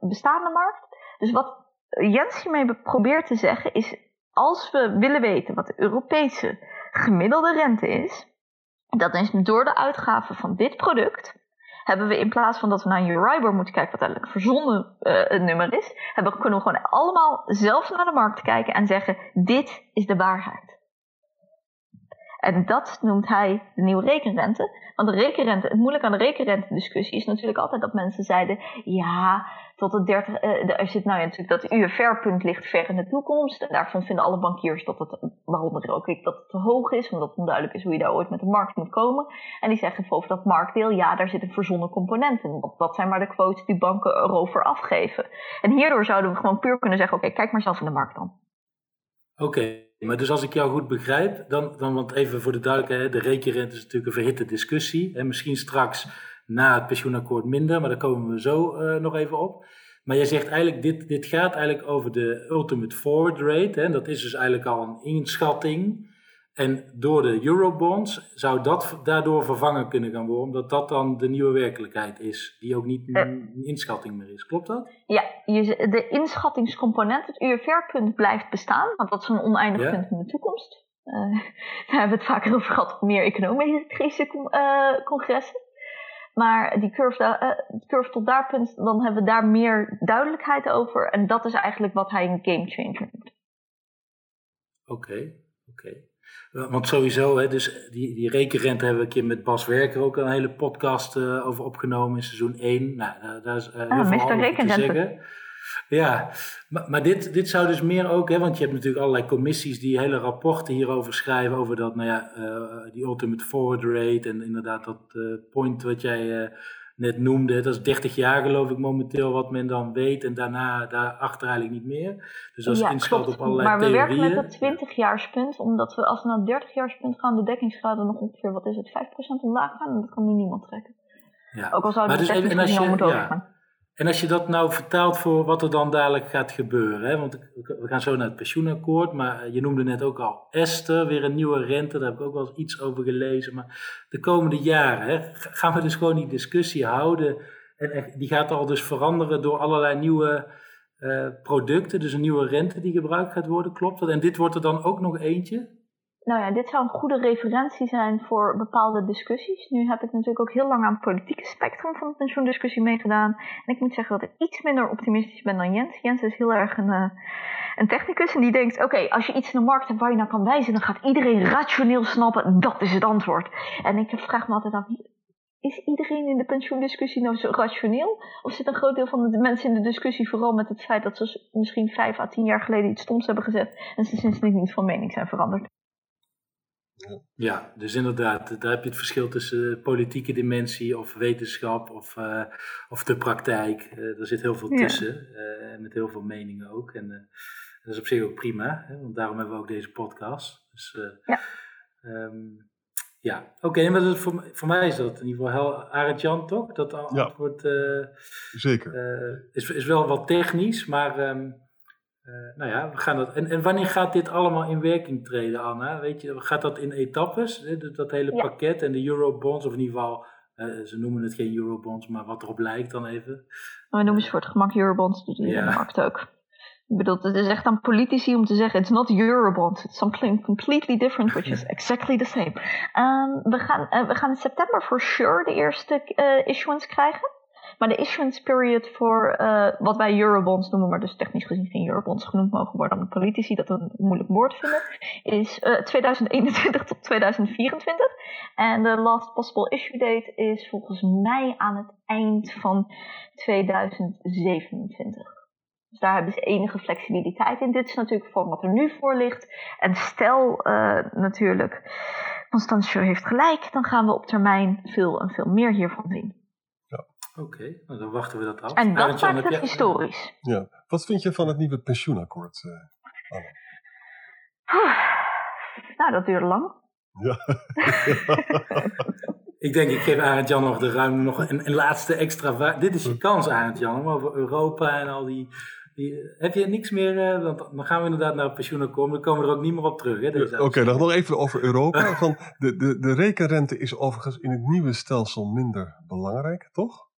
bestaande markt. Dus wat Jens hiermee probeert te zeggen is, als we willen weten wat de Europese gemiddelde rente is, dat is door de uitgaven van dit product, hebben we in plaats van dat we naar Euribor moeten kijken, wat eigenlijk een verzonnen uh, nummer is, hebben, kunnen we gewoon allemaal zelf naar de markt kijken en zeggen: dit is de waarheid. En dat noemt hij de nieuwe rekenrente. Want de rekenrente, het moeilijke aan de rekenrente discussie is natuurlijk altijd dat mensen zeiden: ja, tot het 30, uh, er zit nou ja, natuurlijk dat UFR-punt ligt ver in de toekomst. En daarvan vinden alle bankiers dat het, waaronder ook ik, dat het te hoog is, omdat het onduidelijk is hoe je daar ooit met de markt moet komen. En die zeggen over dat marktdeel, ja, daar zit een verzonnen component in. Want dat zijn maar de quotes die banken erover afgeven. En hierdoor zouden we gewoon puur kunnen zeggen: oké, kijk maar zelf in de markt dan. Oké. Maar dus als ik jou goed begrijp, dan, dan want even voor de duidelijkheid, de rekenrente is natuurlijk een verhitte discussie. En misschien straks na het pensioenakkoord minder, maar daar komen we zo uh, nog even op. Maar jij zegt eigenlijk, dit, dit gaat eigenlijk over de ultimate forward rate. Hè, dat is dus eigenlijk al een inschatting. En door de eurobonds zou dat daardoor vervangen kunnen gaan worden, omdat dat dan de nieuwe werkelijkheid is, die ook niet een inschatting meer is. Klopt dat? Ja, de inschattingscomponent, het UFR-punt blijft bestaan, want dat is een oneindig punt in de toekomst. Uh, [laughs] daar hebben we het vaker over gehad op meer economische uh, congressen. Maar die curve, uh, curve tot daar punt, dan hebben we daar meer duidelijkheid over. En dat is eigenlijk wat hij een game changer noemt. Oké, oké. Want sowieso, hè, dus die, die rekenrente hebben we een keer met Bas Werker ook een hele podcast uh, over opgenomen in seizoen 1. Nou, daar, daar is uh, ah, veel rekenrente. te zeggen. Ja, maar, maar, dit, dit zou dus meer ook, hè, want je hebt natuurlijk allerlei commissies die hele rapporten hierover schrijven, over dat, nou ja, uh, die ultimate forward rate en inderdaad dat point wat jij net noemde. Dat is 30 jaar geloof ik momenteel wat men dan weet en daarna daarachter eigenlijk niet meer. Dus dat is ja, op allerlei maar theorieën. Maar we werken met dat 20 jaarspunt, omdat we als we naar het 30 jaarspunt gaan, de dekkingsgraden nog ongeveer, wat is het, 5% omlaag gaan en dat kan nu niemand trekken. Ja. Ook al zouden we dus, en, als je, ja. En als je dat nou vertaalt voor wat er dan dadelijk gaat gebeuren, hè? want we gaan zo naar het pensioenakkoord, maar je noemde net ook al Esther, weer een nieuwe rente, daar heb ik ook wel eens iets over gelezen. Maar de komende jaren hè, gaan we dus gewoon die discussie houden en die gaat al dus veranderen door allerlei nieuwe uh, producten, dus een nieuwe rente die gebruikt gaat worden, klopt dat? En dit wordt er dan ook nog eentje? Nou ja, dit zou een goede referentie zijn voor bepaalde discussies. Nu heb ik natuurlijk ook heel lang aan het politieke spectrum van de pensioendiscussie meegedaan. En ik moet zeggen dat ik iets minder optimistisch ben dan Jens. Jens is heel erg een, uh, een technicus en die denkt: oké, als je iets in de markt hebt waar je naar kan wijzen, dan gaat iedereen rationeel snappen dat is het antwoord. En ik vraag me altijd af: is iedereen in de pensioendiscussie nou zo rationeel? Of zit een groot deel van de mensen in de discussie vooral met het feit dat ze misschien vijf à tien jaar geleden iets stoms hebben gezet en ze sindsdien niet van mening zijn veranderd? Ja, dus inderdaad, daar heb je het verschil tussen politieke dimensie of wetenschap of, uh, of de praktijk. Uh, er zit heel veel tussen, uh, met heel veel meningen ook. En dat is op zich ook prima, hè, want daarom hebben we ook deze podcast. Dus, ja. Um, ja, oké, okay, maar voor, voor mij is dat in ieder geval heel Arend Jan toch? Dat antwoord Zeker. is, is wel wat technisch, maar um, uh, nou ja, we gaan dat. En, en wanneer gaat dit allemaal in werking treden, Anna? Weet je, gaat dat in etappes? Dat, dat hele ja. pakket en de Eurobonds, of in ieder geval, uh, ze noemen het geen Eurobonds, maar wat erop lijkt dan even. We noemen ze voor het gemak Eurobonds, doet ja. in de markt ook. Ik bedoel, het is echt aan politici om te zeggen: it's not Eurobonds, it's something completely different, which is [laughs] exactly the same. Um, we, gaan, uh, we gaan in september for sure de eerste issuance krijgen. Maar de issuance period voor uh, wat wij eurobonds noemen, maar dus technisch gezien geen eurobonds genoemd mogen worden omdat politici dat een moeilijk woord vinden, is uh, 2021 tot 2024. En de last possible issue date is volgens mij aan het eind van 2027. Dus daar hebben ze enige flexibiliteit in. Dit is natuurlijk voor wat er nu voor ligt. En stel uh, natuurlijk, Constantia heeft gelijk, dan gaan we op termijn veel en veel meer hiervan zien. Oké, nou dan wachten we dat af. En dat maakt het historisch. Ja. Wat vind je van het nieuwe pensioenakkoord, uh, Nou, dat duurde lang. Ja. [laughs] ik denk, ik geef Arend Jan nog de ruimte, nog een, een laatste extra. Dit is je kans, Arend Jan, om over Europa en al die. die heb je niks meer? Uh, want dan gaan we inderdaad naar het pensioenakkoord, dan komen we er ook niet meer op terug. Oké, okay, dan nog even over Europa. [laughs] Van de, de, de rekenrente is overigens in het nieuwe stelsel minder belangrijk, toch?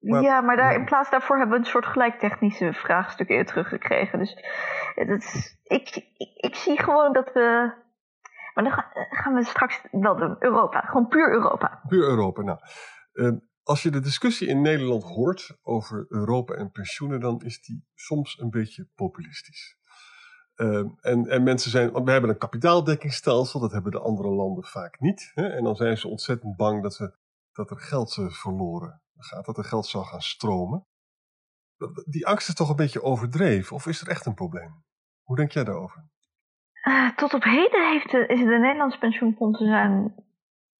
Ja, maar daar, in plaats daarvoor hebben we een soort gelijktechnische vraagstukken teruggekregen. Dus het, ik, ik, ik, zie gewoon dat we. Maar dan gaan we straks wel doen. Europa. Gewoon puur Europa. Puur Europa. Nou, uh, als je de discussie in Nederland hoort over Europa en pensioenen, dan is die soms een beetje populistisch. Uh, en, en mensen zijn, want we hebben een kapitaaldekkingsstelsel, dat hebben de andere landen vaak niet. Hè? En dan zijn ze ontzettend bang dat, we, dat er geld verloren gaat, dat er geld zou gaan stromen. Die angst is toch een beetje overdreven, of is er echt een probleem? Hoe denk jij daarover? Uh, tot op heden heeft de, is de Nederlandse pensioenfondsen zijn.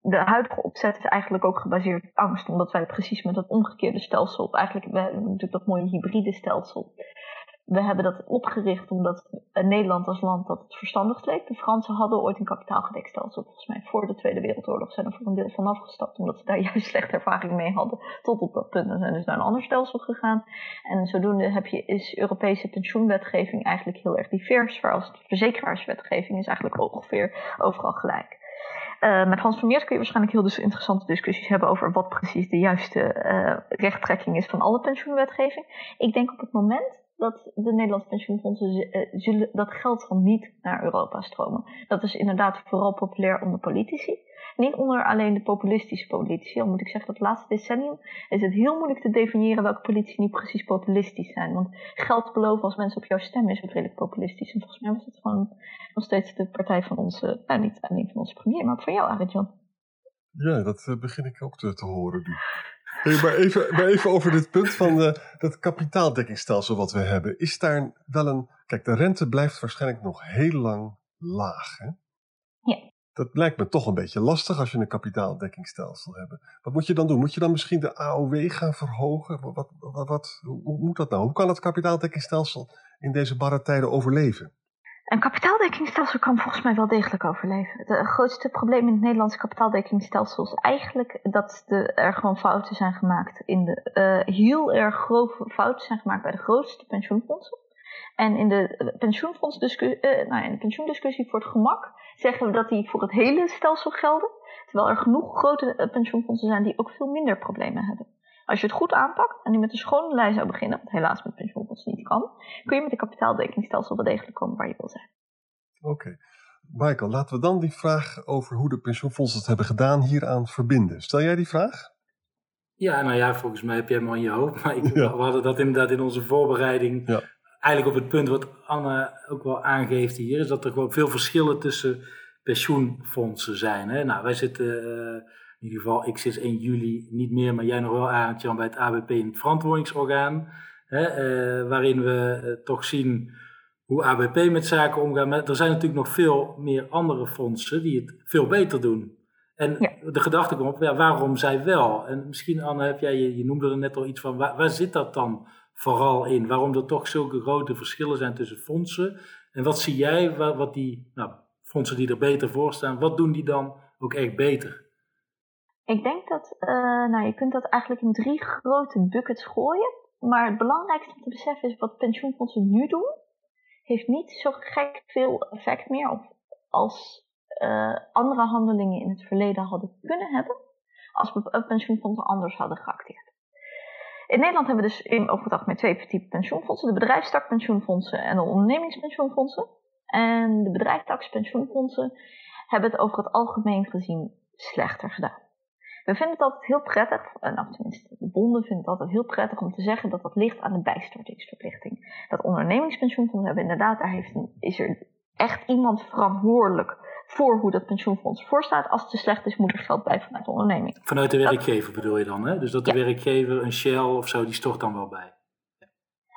De huidige opzet is eigenlijk ook gebaseerd op angst, omdat wij precies met dat omgekeerde stelsel, eigenlijk we natuurlijk dat mooie hybride stelsel, we hebben dat opgericht omdat Nederland als land dat het verstandig leek. De Fransen hadden ooit een kapitaalgedekt stelsel. Volgens mij voor de Tweede Wereldoorlog zijn er voor een deel van afgestapt. Omdat ze daar [laughs] juist slechte ervaring mee hadden. Tot op dat punt. En zijn dus naar een ander stelsel gegaan. En zodoende heb je, is Europese pensioenwetgeving eigenlijk heel erg divers. Waar als verzekeraarswetgeving is eigenlijk ongeveer overal gelijk. Uh, met Hans Vermeers kun je waarschijnlijk heel dus interessante discussies hebben over wat precies de juiste uh, rechttrekking is van alle pensioenwetgeving. Ik denk op het moment dat de Nederlandse pensioenfondsen uh, zullen dat geld van niet naar Europa stromen. Dat is inderdaad vooral populair onder politici. Niet onder alleen de populistische politici. Al moet ik zeggen dat laatste decennium is het heel moeilijk te definiëren welke politici niet precies populistisch zijn. Want geld beloven als mensen op jou stemmen is redelijk populistisch. En volgens mij was het gewoon nog steeds de partij van onze, nou niet alleen van onze premier, maar van jou, Arjan. Ja, dat uh, begin ik ook te, te horen nu. Hey, maar, even, maar even over dit punt van de, eh, dat kapitaaldekkingsstelsel wat we hebben. Is daar wel een. Kijk, de rente blijft waarschijnlijk nog heel lang laag. Hè? Ja. Dat lijkt me toch een beetje lastig als je een kapitaaldekkingsstelsel hebt. Wat moet je dan doen? Moet je dan misschien de AOW gaan verhogen? Wat, wat, wat, hoe moet dat nou? Hoe kan het kapitaaldekkingsstelsel in deze barre tijden overleven? Een kapitaaldekkingsstelsel kan volgens mij wel degelijk overleven. Het grootste probleem in het Nederlandse kapitaaldekkingsstelsel is eigenlijk dat er gewoon fouten zijn gemaakt. In de, uh, heel erg grove fouten zijn gemaakt bij de grootste pensioenfondsen. En in de, pensioenfondsdiscussie, uh, nou, in de pensioendiscussie voor het gemak zeggen we dat die voor het hele stelsel gelden. Terwijl er genoeg grote eh, pensioenfondsen zijn die ook veel minder problemen hebben. Als je het goed aanpakt en nu met een schone lijn zou beginnen, wat helaas met pensioenfondsen niet kan, kun je met een kapitaaldekkingsstelsel wel degelijk komen waar je wil zijn. Oké. Michael, laten we dan die vraag over hoe de pensioenfondsen het hebben gedaan hieraan verbinden. Stel jij die vraag? Ja, nou ja, volgens mij heb jij hem aan je hoofd. Maar ik, we hadden dat inderdaad in onze voorbereiding. Ja. Eigenlijk op het punt wat Anne ook wel aangeeft hier, is dat er gewoon veel verschillen tussen pensioenfondsen zijn. Hè? Nou, wij zitten. Uh, in ieder geval, ik sinds 1 juli niet meer, maar jij nog wel, Arend bij het ABP in het verantwoordingsorgaan. Hè, uh, waarin we uh, toch zien hoe ABP met zaken omgaat. Maar er zijn natuurlijk nog veel meer andere fondsen die het veel beter doen. En de gedachte komt op, ja, waarom zij wel? En misschien, Anne, heb jij, je, je noemde er net al iets van, waar, waar zit dat dan vooral in? Waarom er toch zulke grote verschillen zijn tussen fondsen? En wat zie jij, wat, wat die nou, fondsen die er beter voor staan, wat doen die dan ook echt beter? Ik denk dat, uh, nou, je kunt dat eigenlijk in drie grote buckets gooien. Maar het belangrijkste om te beseffen is wat pensioenfondsen nu doen, heeft niet zo gek veel effect meer op als uh, andere handelingen in het verleden hadden kunnen hebben, als pensioenfondsen anders hadden geacteerd. In Nederland hebben we dus in, over het algemeen twee typen pensioenfondsen: de bedrijfstakpensioenfondsen en de ondernemingspensioenfondsen. En de bedrijfstakspensioenfondsen hebben het over het algemeen gezien slechter gedaan. We vinden het altijd heel prettig, eh, nou tenminste de bonden vinden het altijd heel prettig om te zeggen dat dat ligt aan de bijstortingsverplichting. Dat ondernemingspensioenfonds hebben inderdaad, daar heeft is er echt iemand verantwoordelijk voor hoe dat pensioenfonds voorstaat. Als het te slecht is, moet er geld bij vanuit de onderneming. Vanuit de werkgever bedoel je dan, hè? Dus dat de werkgever, een Shell of zo, die stort dan wel bij.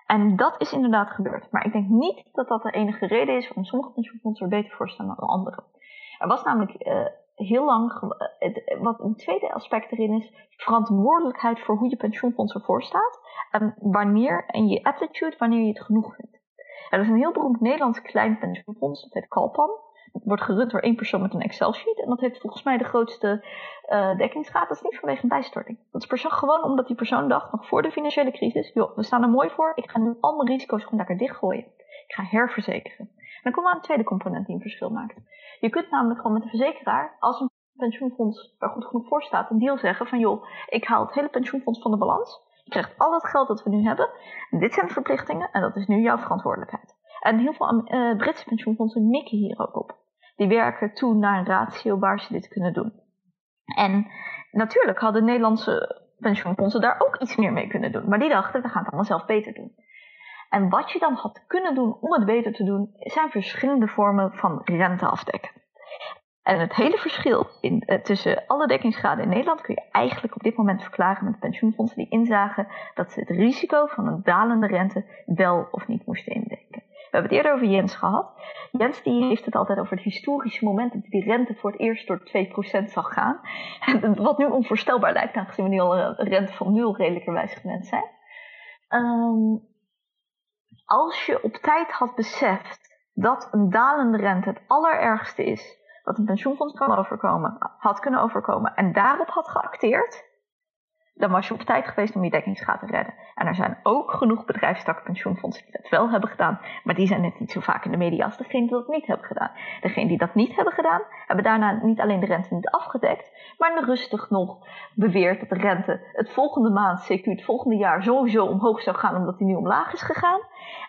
En dat is inderdaad gebeurd. Maar ik denk niet dat dat de enige reden is waarom sommige pensioenfondsen er beter voor staan dan andere. Er was namelijk uh, heel lang, uh, wat een tweede aspect erin is, verantwoordelijkheid voor hoe je pensioenfonds ervoor staat. En wanneer, en je aptitude, wanneer je het genoeg vindt. Er is een heel beroemd Nederlands klein pensioenfonds, dat heet Calpan. Het wordt gerund door één persoon met een Excel-sheet. En dat heeft volgens mij de grootste uh, dekkingsgraad. Dat is niet vanwege een bijstorting. Dat is persoon, gewoon omdat die persoon dacht, nog voor de financiële crisis, joh, we staan er mooi voor. Ik ga nu al mijn risico's gewoon lekker dichtgooien. Ik ga herverzekeren. Dan komen we aan een tweede component die een verschil maakt. Je kunt namelijk gewoon met de verzekeraar, als een pensioenfonds er goed genoeg voor staat, een deal zeggen van joh, ik haal het hele pensioenfonds van de balans. Je krijgt al het geld dat we nu hebben. En dit zijn de verplichtingen en dat is nu jouw verantwoordelijkheid. En heel veel uh, Britse pensioenfondsen mikken hier ook op. Die werken toe naar een ratio waar ze dit kunnen doen. En natuurlijk hadden Nederlandse pensioenfondsen daar ook iets meer mee kunnen doen. Maar die dachten, we gaan het allemaal zelf beter doen. En wat je dan had kunnen doen om het beter te doen, zijn verschillende vormen van rente afdekken. En het hele verschil in, eh, tussen alle dekkingsgraden in Nederland kun je eigenlijk op dit moment verklaren met pensioenfondsen die inzagen dat ze het risico van een dalende rente wel of niet moesten indekken. We hebben het eerder over Jens gehad. Jens die heeft het altijd over het historische moment dat die rente voor het eerst door 2% zag gaan. [laughs] Wat nu onvoorstelbaar lijkt, aangezien we nu al een rente van nul redelijkerwijs gewend zijn. Um, als je op tijd had beseft dat een dalende rente het allerergste is wat een pensioenfonds kan overkomen, had kunnen overkomen en daarop had geacteerd, dan was je op tijd geweest om je dekkingsgraad te redden. En er zijn ook genoeg bedrijfstakpensioenfondsen die dat wel hebben gedaan, maar die zijn net niet zo vaak in de media als degenen die dat niet hebben gedaan. Degenen die dat niet hebben gedaan, hebben daarna niet alleen de rente niet afgedekt, maar rustig nog beweerd dat de rente het volgende maand, CQ het volgende jaar, sowieso omhoog zou gaan omdat die nu omlaag is gegaan.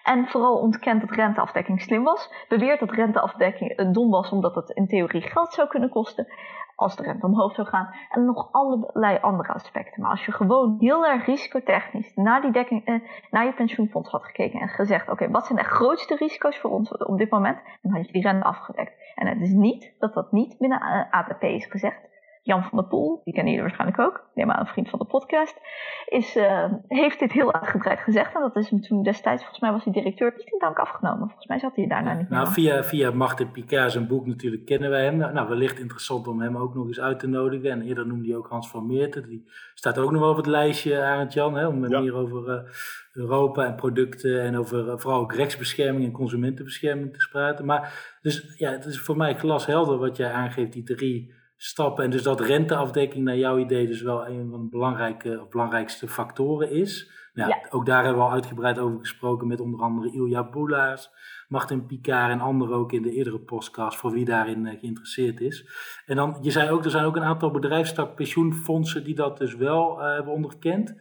En vooral ontkent dat renteafdekking slim was. Beweert dat renteafdekking dom was omdat het in theorie geld zou kunnen kosten als de rente omhoog zou gaan. En nog allerlei andere aspecten. Maar als je gewoon heel erg risicotechnisch naar, die dekking, eh, naar je pensioenfonds had gekeken en gezegd: oké, wat zijn de grootste risico's voor ons op dit moment? Dan had je die rente afgedekt. En het is niet dat dat niet binnen ATP is gezegd. Jan van der Poel, die kennen jullie waarschijnlijk ook, neem aan een vriend van de podcast, is, uh, heeft dit heel uitgebreid gezegd. En dat is hem toen destijds, volgens mij was hij directeur, niet in dank afgenomen. Volgens mij zat hij daarna niet meer. Nou, via, via Martin Picard zijn boek natuurlijk kennen wij hem. Nou, wellicht interessant om hem ook nog eens uit te nodigen. En eerder noemde hij ook Hans van Meerten. Die staat ook nog wel op het lijstje, Arend Jan, hè, om meer over uh, Europa en producten en over uh, vooral ook rechtsbescherming en consumentenbescherming te praten. Maar dus ja, het is voor mij glashelder wat jij aangeeft, die drie stappen. En dus dat renteafdekking naar jouw idee dus wel een van de belangrijke, of belangrijkste factoren is. Nou, ja. Ook daar hebben we al uitgebreid over gesproken met onder andere Ilja Boelaars, Martin Picard en anderen ook in de eerdere podcast, voor wie daarin uh, geïnteresseerd is. En dan, je zei ook, er zijn ook een aantal bedrijfstak pensioenfondsen die dat dus wel uh, hebben onderkend.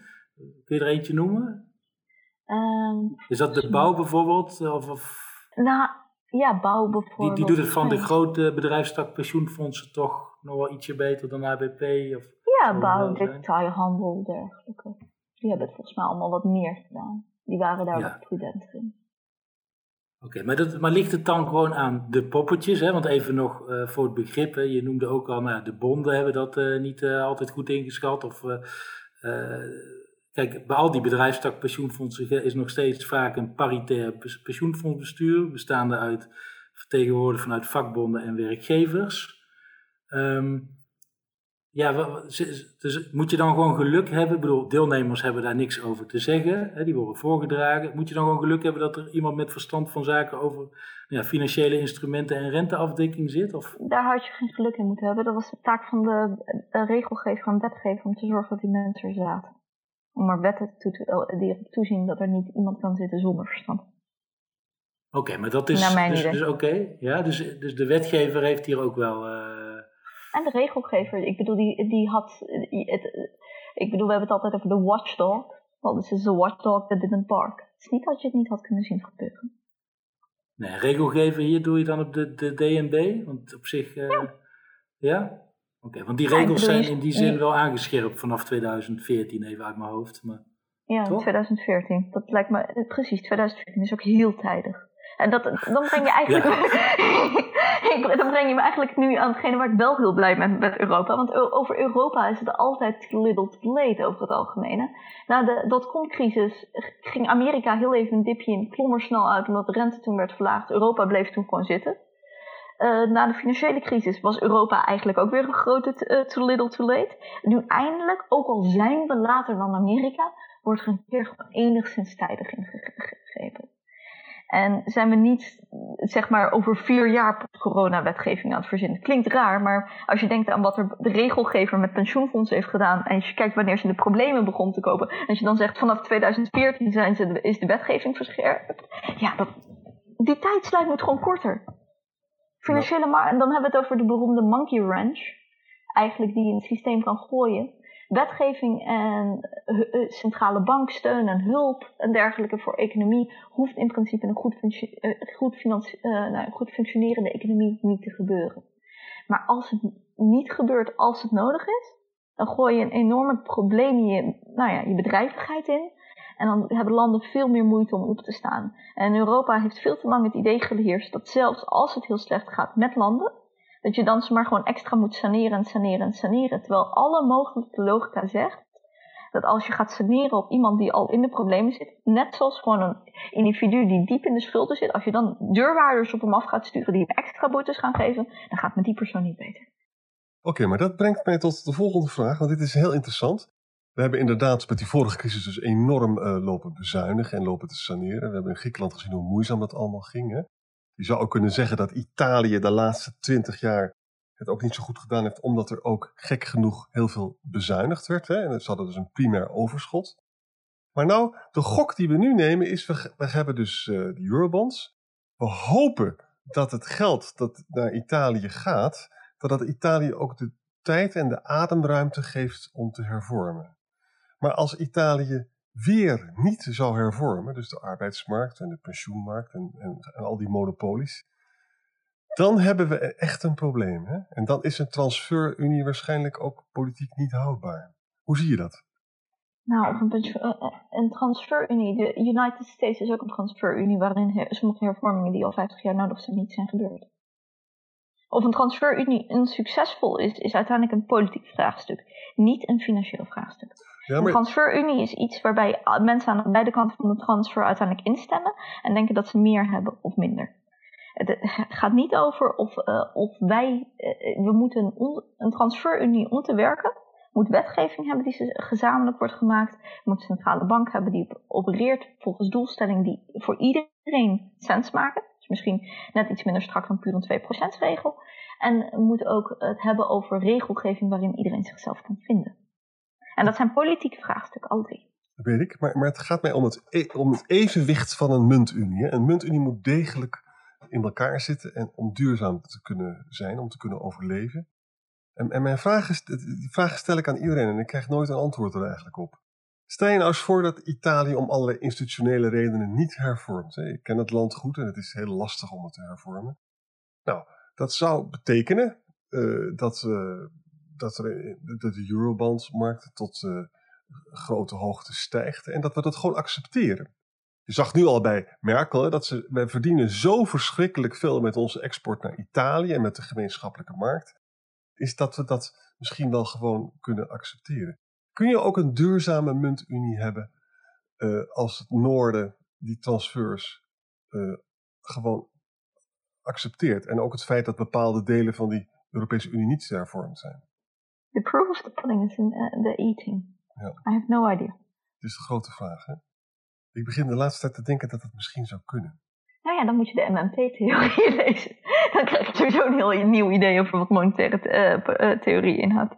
Kun je er eentje noemen? Um, is dat de bouw bijvoorbeeld? Of, of... Nou, ja, bouw bijvoorbeeld. Die, die doet het van de grote bedrijfstak pensioenfondsen toch nog wel ietsje beter dan ABP? Of ja, bouw, detailhandel, dergelijke. Die hebben het volgens mij allemaal wat meer gedaan. Die waren daar wat prudenter in. Oké, maar, maar ligt het dan gewoon aan de poppetjes? Hè? Want even nog uh, voor het begrip, hè? je noemde ook al, nou, de bonden hebben dat uh, niet uh, altijd goed ingeschat. Of kijk, bij al die bedrijfstak pensioenfondsen is nog steeds vaak een paritair pensioenfondsbestuur, bestaande uit vertegenwoordigers vanuit vakbonden en werkgevers. Um, ja, dus moet je dan gewoon geluk hebben? Ik bedoel, deelnemers hebben daar niks over te zeggen. Hè, die worden voorgedragen. Moet je dan gewoon geluk hebben dat er iemand met verstand van zaken over ja, financiële instrumenten en renteafdekking zit? Of? Daar had je geen geluk in moeten hebben. Dat was de taak van de, de regelgever en wetgever om te zorgen dat die mensen er zaten. Om maar wetten toe te, die erop toezien dat er niet iemand kan zitten zonder verstand. Oké, maar dat is dus, dus oké. Ja, dus, dus de wetgever heeft hier ook wel... Uh, en de regelgever, ik bedoel, die, die had. Het, ik bedoel, we hebben het altijd over de watchdog. Well, this is a watchdog that didn't bark. Het is niet dat je het niet had kunnen zien gebeuren. Nee, regelgever hier doe je dan op de, de DNB? Want op zich. Uh, ja. ja? Oké, want die regels zijn in die zin wel aangescherpt vanaf 2014, even uit mijn hoofd. Maar, ja, toch? 2014. Dat lijkt me. Precies, 2014 is ook heel tijdig. En dat, dan breng je [laughs] eigenlijk. [laughs] dan breng je me eigenlijk nu aan hetgene waar ik wel heel blij ben met Europa. Want over Europa is het altijd little too late over het algemeen. Na de dotcom-crisis ging Amerika heel even een dipje in, klom snel uit omdat de rente toen werd verlaagd. Europa bleef toen gewoon zitten. Uh, na de financiële crisis was Europa eigenlijk ook weer een grote uh, too little too late. Nu eindelijk, ook al zijn we later dan Amerika, wordt er een keer enigszins tijdig ingegrepen. En zijn we niet, zeg maar, over vier jaar corona-wetgeving aan het verzinnen. Klinkt raar, maar als je denkt aan wat er de regelgever met pensioenfondsen heeft gedaan. en als je kijkt wanneer ze de problemen begon te kopen. en als je dan zegt vanaf 2014 zijn ze is de wetgeving verscherpt. Ja, dat, die tijdslijn moet gewoon korter. Financiële markt, en dan hebben we het over de beroemde monkey wrench. Eigenlijk die je in het systeem kan gooien wetgeving en eh, centrale banksteun en hulp en dergelijke voor economie hoeft in principe een goed, uh, goed, nou, goed functionerende economie niet te gebeuren. Maar als het niet gebeurt als het nodig is, dan gooi je een enorme probleem in je, nou ja, je bedrijvigheid in. En dan hebben landen veel meer moeite om op te staan. En Europa heeft veel te lang het idee geheerst dat zelfs als het heel slecht gaat met landen, dat je dan maar gewoon extra moet saneren en saneren en saneren. Terwijl alle mogelijke logica zegt dat als je gaat saneren op iemand die al in de problemen zit, net zoals gewoon een individu die diep in de schulden zit, als je dan deurwaarders op hem af gaat sturen die hem extra boetes gaan geven, dan gaat het met die persoon niet beter. Oké, maar dat brengt mij tot de volgende vraag, want dit is heel interessant. We hebben inderdaad met die vorige crisis dus enorm uh, lopen bezuinigen en lopen te saneren. We hebben in Griekenland gezien hoe moeizaam dat allemaal ging. Hè? Je zou ook kunnen zeggen dat Italië de laatste twintig jaar het ook niet zo goed gedaan heeft, omdat er ook gek genoeg heel veel bezuinigd werd. Hè? En ze hadden dus een primair overschot. Maar nou, de gok die we nu nemen is, we, hebben dus uh, de eurobonds. We hopen dat het geld dat naar Italië gaat, dat dat Italië ook de tijd en de ademruimte geeft om te hervormen. Maar als Italië weer niet zou hervormen, dus de arbeidsmarkt en de pensioenmarkt en, en, al die monopolies, dan hebben we echt een probleem. Hè? En dan is een transferunie waarschijnlijk ook politiek niet houdbaar. Hoe zie je dat? Nou, een, eh, eh, een transferunie, de United States is ook een transferunie waarin sommige hervormingen die al 50 jaar nodig zijn niet zijn gebeurd. Of een transferunie een succesvol is, is uiteindelijk een politiek vraagstuk, niet een financieel vraagstuk. Ja, maar... Een transferunie is iets waarbij mensen aan beide kanten van de transfer uiteindelijk instemmen en denken dat ze meer hebben of minder. Het gaat niet over of, uh, of wij, uh, we moeten een, een transferunie om te werken, moet wetgeving hebben die gezamenlijk wordt gemaakt, moet een centrale bank hebben die opereert volgens doelstelling die voor iedereen sens maken. Dus misschien net iets minder strak dan puur een 2% regel. En moet ook het hebben over regelgeving waarin iedereen zichzelf kan vinden. En dat zijn politieke vraagstukken, al drie. Dat weet ik, maar, maar het gaat mij om het, e, om het evenwicht van een muntunie. Een muntunie moet degelijk in elkaar zitten en om duurzaam te kunnen zijn, om te kunnen overleven. En, en mijn vraag is, die vraag stel ik aan iedereen en ik krijg nooit een antwoord er eigenlijk op. Stel je nou eens voor dat Italië om allerlei institutionele redenen niet hervormt. Ik ken het land goed en het is heel lastig om het te hervormen. Nou, dat zou betekenen uh, dat, uh, dat, er, dat de eurobandmarkt tot uh, grote hoogte stijgt en dat we dat gewoon accepteren. Je zag nu al bij Merkel dat ze, wij verdienen zo verschrikkelijk veel met onze export naar Italië en met de gemeenschappelijke markt, is dat we dat misschien wel gewoon kunnen accepteren. kun je ook een duurzame muntunie hebben uh, als het noorden die transfers gewoon accepteert. En ook het feit dat bepaalde delen van die Europese Unie niet hervormd zijn. The proof of the pudding is in uh, the eating. Ja. I have no idea. Het is de grote vraag. Hè? Ik begin de laatste tijd te denken dat het misschien zou kunnen. Nou ja, dan moet je de MMT-theorie [laughs] lezen. Dan krijg je sowieso een heel nieuw idee over wat monetaire uh, theorie inhoudt.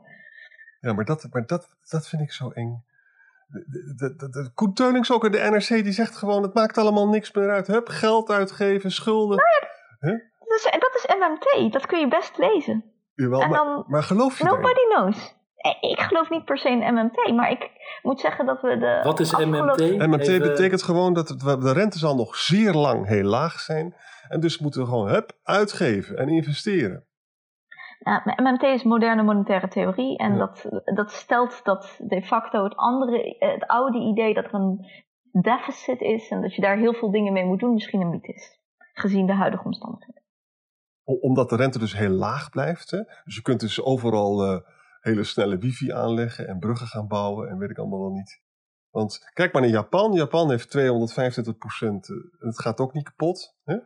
Ja, maar dat, maar dat, dat vind ik zo eng. De, de, de, Koen Teunings ook in de NRC, die zegt gewoon, het maakt allemaal niks meer uit. Hup, geld uitgeven, schulden. Nou ja, huh? dat, is, dat is MMT, dat kun je best lezen. Jawel, en maar, maar geloof je Nobody daarin? knows. Ik geloof niet per se in MMT, maar ik moet zeggen dat we de. Wat is MMT? MMT Even... betekent gewoon dat het, de rente zal nog zeer lang heel laag zijn. En dus moeten we gewoon hup, uitgeven en investeren. Uh, MMT is moderne monetaire theorie en ja. dat, dat stelt dat de facto het, andere, het oude idee dat er een deficit is en dat je daar heel veel dingen mee moet doen, misschien een mythe is, gezien de huidige omstandigheden. Omdat de rente dus heel laag blijft. Hè? Dus je kunt dus overal uh, hele snelle wifi aanleggen en bruggen gaan bouwen en weet ik allemaal wel niet. Want kijk maar naar Japan. Japan heeft 225 procent. Uh, het gaat ook niet kapot. Hè?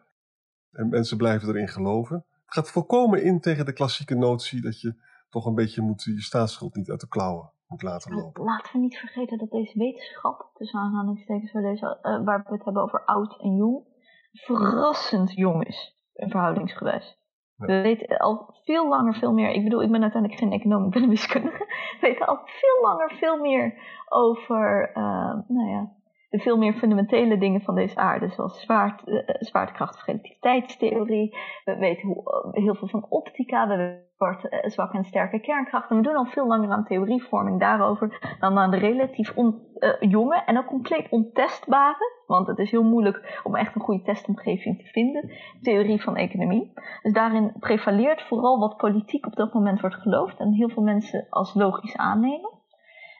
En mensen blijven erin geloven. Het gaat volkomen in tegen de klassieke notie dat je toch een beetje moet, je staatsschuld niet uit de klauwen moet laten lopen. Laten we niet vergeten dat deze wetenschap, tussen aanhalingstekens waar, deze, uh, waar we het hebben over oud en jong, verrassend jong is, verhoudingsgewijs. Ja. We weten al veel langer veel meer, ik bedoel, ik ben uiteindelijk geen econoom, ik ben een wiskundige, [laughs] we weten al veel langer veel meer over, uh, nou ja, de veel meer fundamentele dingen van deze aarde, zoals zwaart, uh, zwaartekracht of relativiteitstheorie. We weten hoe, uh, heel veel van optica, we weten uh, zwakke en sterke kernkrachten. We doen al veel langer aan theorievorming daarover dan aan de relatief on, jonge en ook compleet ontestbare, want het is heel moeilijk om echt een goede testomgeving te vinden, theorie van economie. Dus daarin prevaleert vooral wat politiek op dat moment wordt geloofd en heel veel mensen als logisch aannemen.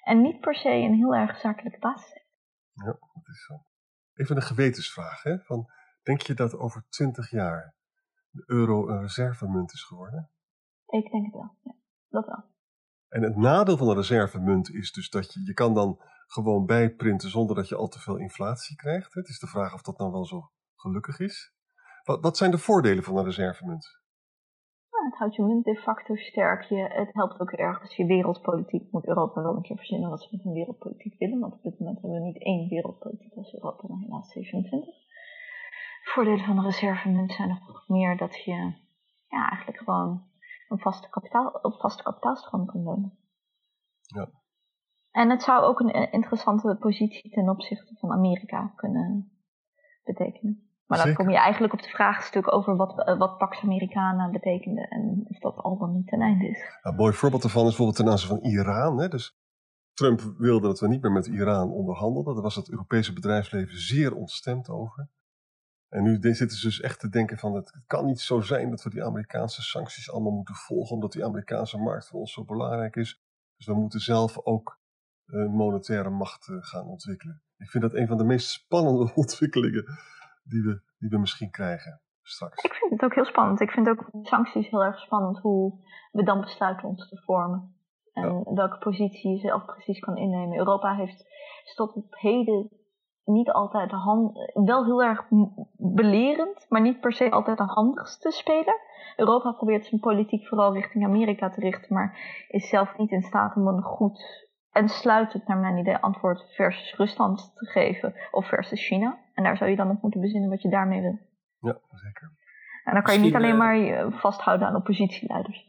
En niet per se een heel erg zakelijke basis ja, dat is zo. Even een gewetensvraag. Hè? Van, denk je dat over twintig jaar de euro een reservemunt is geworden? Ik denk het wel, ja. Dat wel. En het nadeel van een reservemunt is dus dat je, je kan dan gewoon bijprinten zonder dat je al te veel inflatie krijgt. Het is de vraag of dat nou wel zo gelukkig is. Wat, wat zijn de voordelen van een reservemunt? Het houdt je munt de facto sterk. Je, het helpt ook erg als je wereldpolitiek moet Europa wel een keer verzinnen wat ze met een wereldpolitiek willen. Want op dit moment hebben we niet één wereldpolitiek als Europa, maar helaas 27. Voordelen van een reservemunt zijn nog meer dat je ja, eigenlijk gewoon een vaste kapitaal, op vaste kapitaalstroom kan leunen. Ja. En het zou ook een interessante positie ten opzichte van Amerika kunnen betekenen. Maar dan kom je eigenlijk op de vraagstuk over wat, uh, wat Pax Americana betekende en of dat al dan niet ten einde is. Nou, een mooi voorbeeld daarvan is bijvoorbeeld ten aanzien van Iran. Hè? Dus Trump wilde dat we niet meer met Iran onderhandelden. Daar was het Europese bedrijfsleven zeer ontstemd over. En nu zitten ze dus echt te denken van het kan niet zo zijn dat we die Amerikaanse sancties allemaal moeten volgen, omdat die Amerikaanse markt voor ons zo belangrijk is. Dus we moeten zelf ook een monetaire macht uh, gaan ontwikkelen. Ik vind dat een van de meest spannende [laughs] ontwikkelingen die we, die we misschien krijgen straks. Ik vind het ook heel spannend. Ik vind ook sancties heel erg spannend hoe we dan besluiten ons te vormen. En ja. welke positie je zelf precies kan innemen. Europa heeft tot op heden niet altijd de hand, wel heel erg belerend, maar niet per se altijd de handigste speler. Europa probeert zijn politiek vooral richting Amerika te richten, maar is zelf niet in staat om een goed en sluitend naar mijn idee antwoord versus Rusland te geven of versus China. En daar zou je dan nog moeten bezinnen wat je daarmee wil. Ja, zeker. En dan kan je niet alleen maar vasthouden aan oppositieleiders.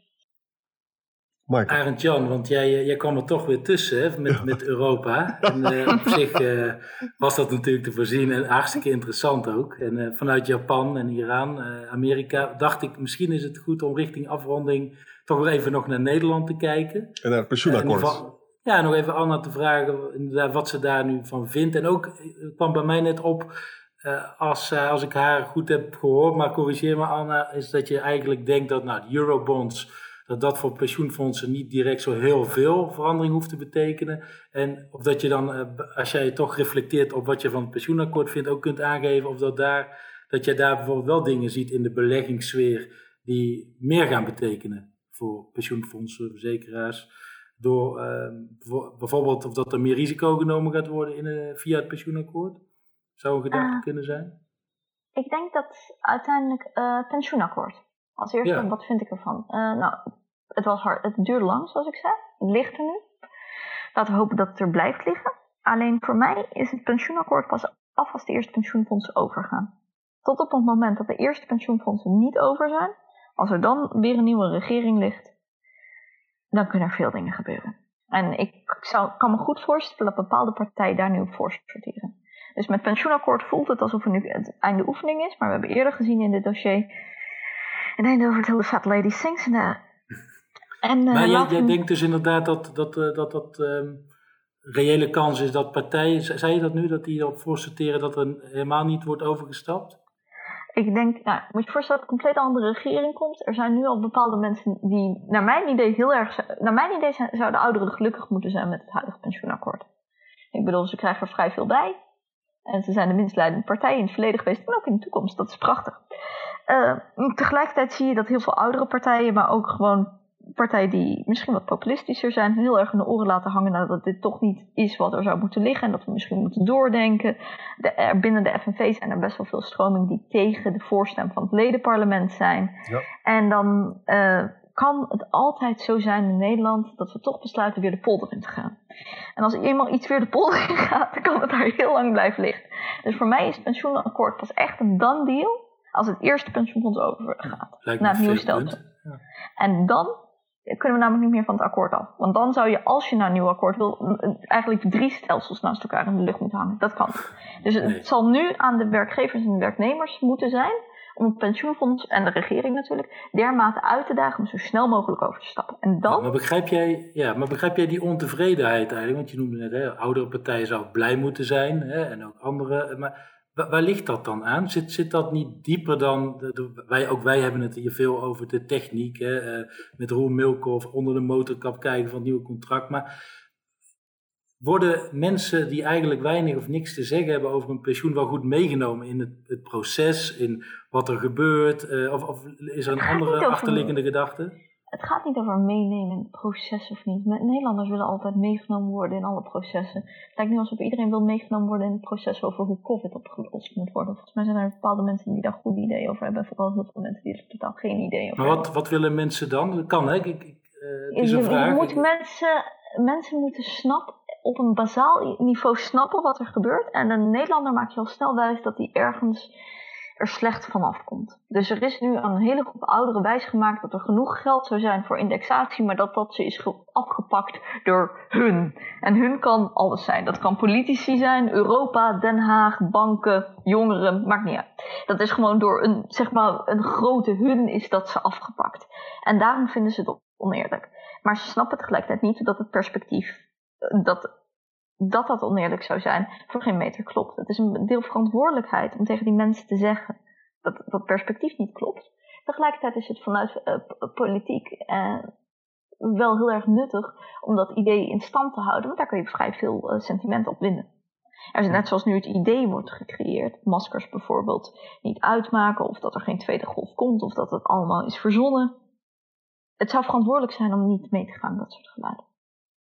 Arend Jan, want jij, jij kwam er toch weer tussen hè, met, met Europa. [laughs] En uh, op zich uh, was dat natuurlijk te voorzien en hartstikke interessant ook. En uh, vanuit Japan en Iran, Amerika, dacht ik misschien is het goed om richting afronding toch weer even nog naar Nederland te kijken. En naar het pensioenakkoord. Ja, nog even Anna te vragen wat ze daar nu van vindt. En ook kwam bij mij net op, als, als ik haar goed heb gehoord, maar corrigeer me Anna, is dat je eigenlijk denkt dat nou, de eurobonds dat dat voor pensioenfondsen niet direct zo heel veel verandering hoeft te betekenen. En of dat je dan, als jij toch reflecteert op wat je van het pensioenakkoord vindt, ook kunt aangeven of dat, daar, dat jij daar bijvoorbeeld wel dingen ziet in de beleggingssfeer die meer gaan betekenen voor pensioenfondsen, verzekeraars, door ehm, bijvoorbeeld of dat er meer risico genomen gaat worden in, via het pensioenakkoord? Zou een gedachte Ah. kunnen zijn? Ik denk dat uiteindelijk eh pensioenakkoord. Als eerste, Ja. wat vind ik ervan? Eh, nou, het, was hard, het duurde lang, zoals ik zei. Het ligt er nu. Laten we hopen dat het er blijft liggen. Alleen voor mij is het pensioenakkoord pas af als de eerste pensioenfondsen overgaan. Tot op het moment dat de eerste pensioenfondsen niet over zijn, als er dan weer een nieuwe regering ligt, dan kunnen er veel dingen gebeuren. En ik zou, kan me goed voorstellen dat bepaalde partijen daar nu op voor sorteren. Dus met pensioenakkoord voelt het alsof er nu het einde oefening is. Maar we hebben eerder gezien in dit dossier... Ain't over till the fat lady sings. En, eh, en, eh, Maar jij, laten jij denkt dus inderdaad dat dat, eh, dat, dat ehm, reële kans is dat partijen, ze- zei je dat nu, dat die erop voor sorteren dat er helemaal niet wordt overgestapt? Ik denk, nou, moet je voorstellen dat een compleet andere regering komt. Er zijn nu al bepaalde mensen die, naar mijn idee, heel erg. Naar mijn idee zouden ouderen gelukkig moeten zijn met het huidige pensioenakkoord. Ik bedoel, ze krijgen er vrij veel bij. En ze zijn de minst leidende partij in het verleden geweest en ook in de toekomst. Dat is prachtig. Eh, tegelijkertijd zie je dat heel veel oudere partijen, maar ook gewoon partijen die misschien wat populistischer zijn, heel erg in de oren laten hangen nou, dat dit toch niet is wat er zou moeten liggen en dat we misschien moeten doordenken. De, er, binnen de FNV zijn er best wel veel stromingen die tegen de voorstem van het ledenparlement zijn. Ja. En dan eh, kan het altijd zo zijn in Nederland dat we toch besluiten weer de polder in te gaan. En als eenmaal iets weer de polder [laughs] in gaat, dan kan het daar heel lang blijven liggen. Dus voor mij is het pensioenakkoord pas echt een done deal als het eerste pensioenfonds overgaat Lijkt naar het nieuwe stelsel. punt. En dan kunnen we namelijk niet meer van het akkoord af. Want dan zou je, als je naar een nieuw akkoord wil, eigenlijk drie stelsels naast elkaar in de lucht moeten hangen. Dat kan niet. Dus het Nee. zal nu aan de werkgevers en de werknemers moeten zijn om het pensioenfonds en de regering natuurlijk dermate uit te dagen om zo snel mogelijk over te stappen. En dan, Maar begrijp, jij, ja, maar begrijp jij die ontevredenheid eigenlijk? Want je noemde net, hè, oudere partijen zouden blij moeten zijn hè, en ook andere. Maar waar ligt dat dan aan? Zit, zit dat niet dieper dan. De, wij, ook wij hebben het hier veel over de techniek. Hè, eh, met Roel Milkhoff onder de motorkap kijken van het nieuwe contract. Maar worden mensen die eigenlijk weinig of niks te zeggen hebben over een pensioen wel goed meegenomen in het, het proces, in wat er gebeurt? eh, of, of is er een andere achterliggende gedachte? Het gaat niet over meenemen in het proces of niet. Nederlanders willen altijd meegenomen worden in alle processen. Het lijkt nu alsof iedereen wil meegenomen worden in het proces over hoe COVID opgelost moet worden. Volgens mij zijn er bepaalde mensen die daar goede ideeën over hebben. En vooral heel veel mensen die er totaal geen idee over Maar hebben. wat, wat willen mensen dan? Dat kan, hè? Ik, ik, eh, het is je, een je vraag. moet Ik- mensen, mensen moeten snappen, op een bazaal niveau snappen wat er gebeurt. En een Nederlander maakt je al snel wijs dat hij ergens er slecht vanaf komt. Dus er is nu een hele groep ouderen wijsgemaakt dat er genoeg geld zou zijn voor indexatie, maar dat dat ze is ge- afgepakt door hun. En hun kan alles zijn. Dat kan politici zijn, Europa, Den Haag, banken, jongeren, maakt niet uit. Dat is gewoon door een, zeg maar, een grote hun is dat ze afgepakt. En daarom vinden ze het oneerlijk. Maar ze snappen tegelijkertijd niet dat het perspectief, eh, dat, dat dat oneerlijk zou zijn, voor geen meter klopt. Het is een deel verantwoordelijkheid om tegen die mensen te zeggen dat dat perspectief niet klopt. Tegelijkertijd is het vanuit eh, p- politiek eh, wel heel erg nuttig om dat idee in stand te houden, want daar kun je vrij veel eh, sentiment op winnen. Er is net zoals nu het idee wordt gecreëerd, maskers bijvoorbeeld niet uitmaken, of dat er geen tweede golf komt, of dat het allemaal is verzonnen. Het zou verantwoordelijk zijn om niet mee te gaan met dat soort geluiden.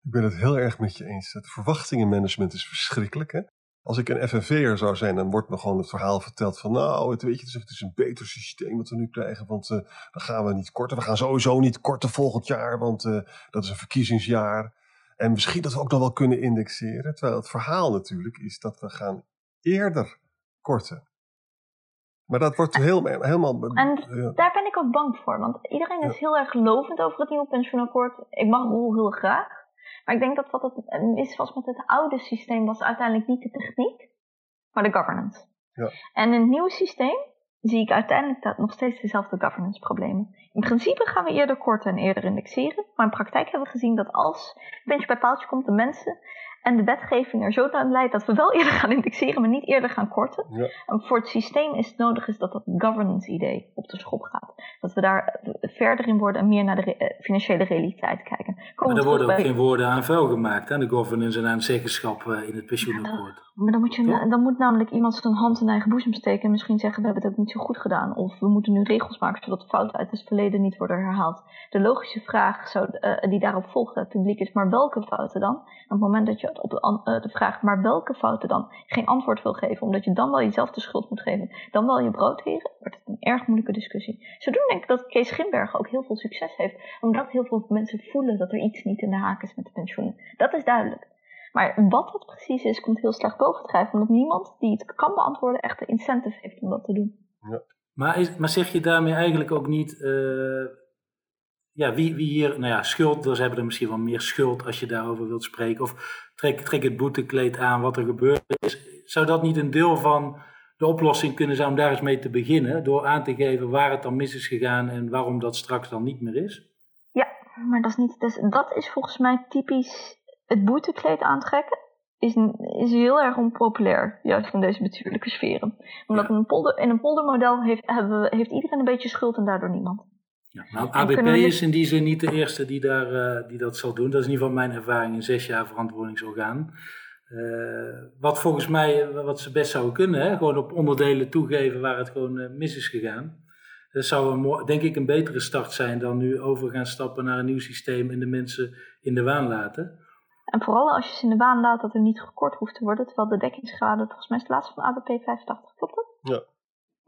Ik ben het heel erg met je eens. Het verwachtingenmanagement is verschrikkelijk. Hè? Als ik een FNV'er zou zijn, dan wordt me gewoon het verhaal verteld van... nou, het, weet je, het is- het is een beter systeem wat we nu krijgen, want eh, dan gaan we niet korten. We gaan sowieso niet korten volgend jaar, want eh, dat is een verkiezingsjaar. En misschien dat we ook nog wel kunnen indexeren. Terwijl het verhaal natuurlijk is dat we gaan eerder korten. Maar dat wordt helemaal... helemaal En ja. daar ben ik ook bang voor, want iedereen is heel erg lovend over het nieuwe pensioenakkoord. Ik mag Roel heel graag. Maar ik denk dat wat het mis was met het oude systeem, was uiteindelijk niet de techniek, maar de governance. Ja. En in het nieuwe systeem zie ik uiteindelijk dat nog steeds dezelfde governance problemen. In principe gaan we eerder korten en eerder indexeren, maar in praktijk hebben we gezien dat als puntje bij paaltje komt, de mensen en de wetgeving er zo naar leidt dat we wel [laughs] eerder gaan indexeren, maar niet eerder gaan korten. Ja. En voor het systeem is het nodig is dat dat governance-idee op de schop gaat. Dat we daar verder in worden en meer naar de re- eh, financiële realiteit kijken. Komen Maar er terug worden ook bij- geen woorden aan vuil gemaakt aan de governance en aan het zeggenschap eh, in het pensioenakkoord. Maar dan moet, je, dan moet namelijk iemand zijn hand in eigen boezem steken en misschien zeggen we hebben het ook niet zo goed gedaan. Of we moeten nu regels maken zodat fouten uit het verleden niet worden herhaald. De logische vraag zou, eh, die daarop volgt uit het publiek is, maar welke fouten dan? En op het moment dat je op de, de vraag, maar welke fouten dan, geen antwoord wil geven, omdat je dan wel jezelf de schuld moet geven, dan wel je brood heren, wordt het een erg moeilijke discussie. Zodoende denk ik dat Kees Grimbergen ook heel veel succes heeft, omdat heel veel mensen voelen dat er iets niet in de haak is met de pensioenen. Dat is duidelijk. Maar wat dat precies is, komt heel slecht bovendrijven. Omdat niemand die het kan beantwoorden echt de incentive heeft om dat te doen. Maar, is, maar zeg je daarmee eigenlijk ook niet, eh, ja, wie, wie hier, nou ja, schuld, ze hebben er misschien wel meer schuld als je daarover wilt spreken. Of trek, trek het boetekleed aan wat er gebeurd is. Zou dat niet een deel van de oplossing kunnen zijn om daar eens mee te beginnen? Door aan te geven waar het dan mis is gegaan en waarom dat straks dan niet meer is? Maar dat is, niet, dus dat is volgens mij typisch het boetekleed aantrekken. Is, is heel erg onpopulair, juist in deze bestuurlijke sferen. Omdat Ja. in, een polder, in een poldermodel heeft, hebben we, heeft iedereen een beetje schuld en daardoor niemand. Ja, nou, ABP we is in die zin niet de eerste die, daar, eh, die dat zal doen. Dat is in ieder geval mijn ervaring in zes jaar verantwoordingsorgaan. Eh, wat volgens mij, eh, wat ze best zouden kunnen, hè? gewoon op onderdelen toegeven waar het gewoon eh, mis is gegaan. Dat zou een, denk ik een betere start zijn dan nu over gaan stappen naar een nieuw systeem en de mensen in de waan laten. En vooral als je ze in de waan laat dat er niet gekort hoeft te worden. Terwijl de dekkingsgraden, volgens mij is het laatste van ABP 85, klopt dat? Ja.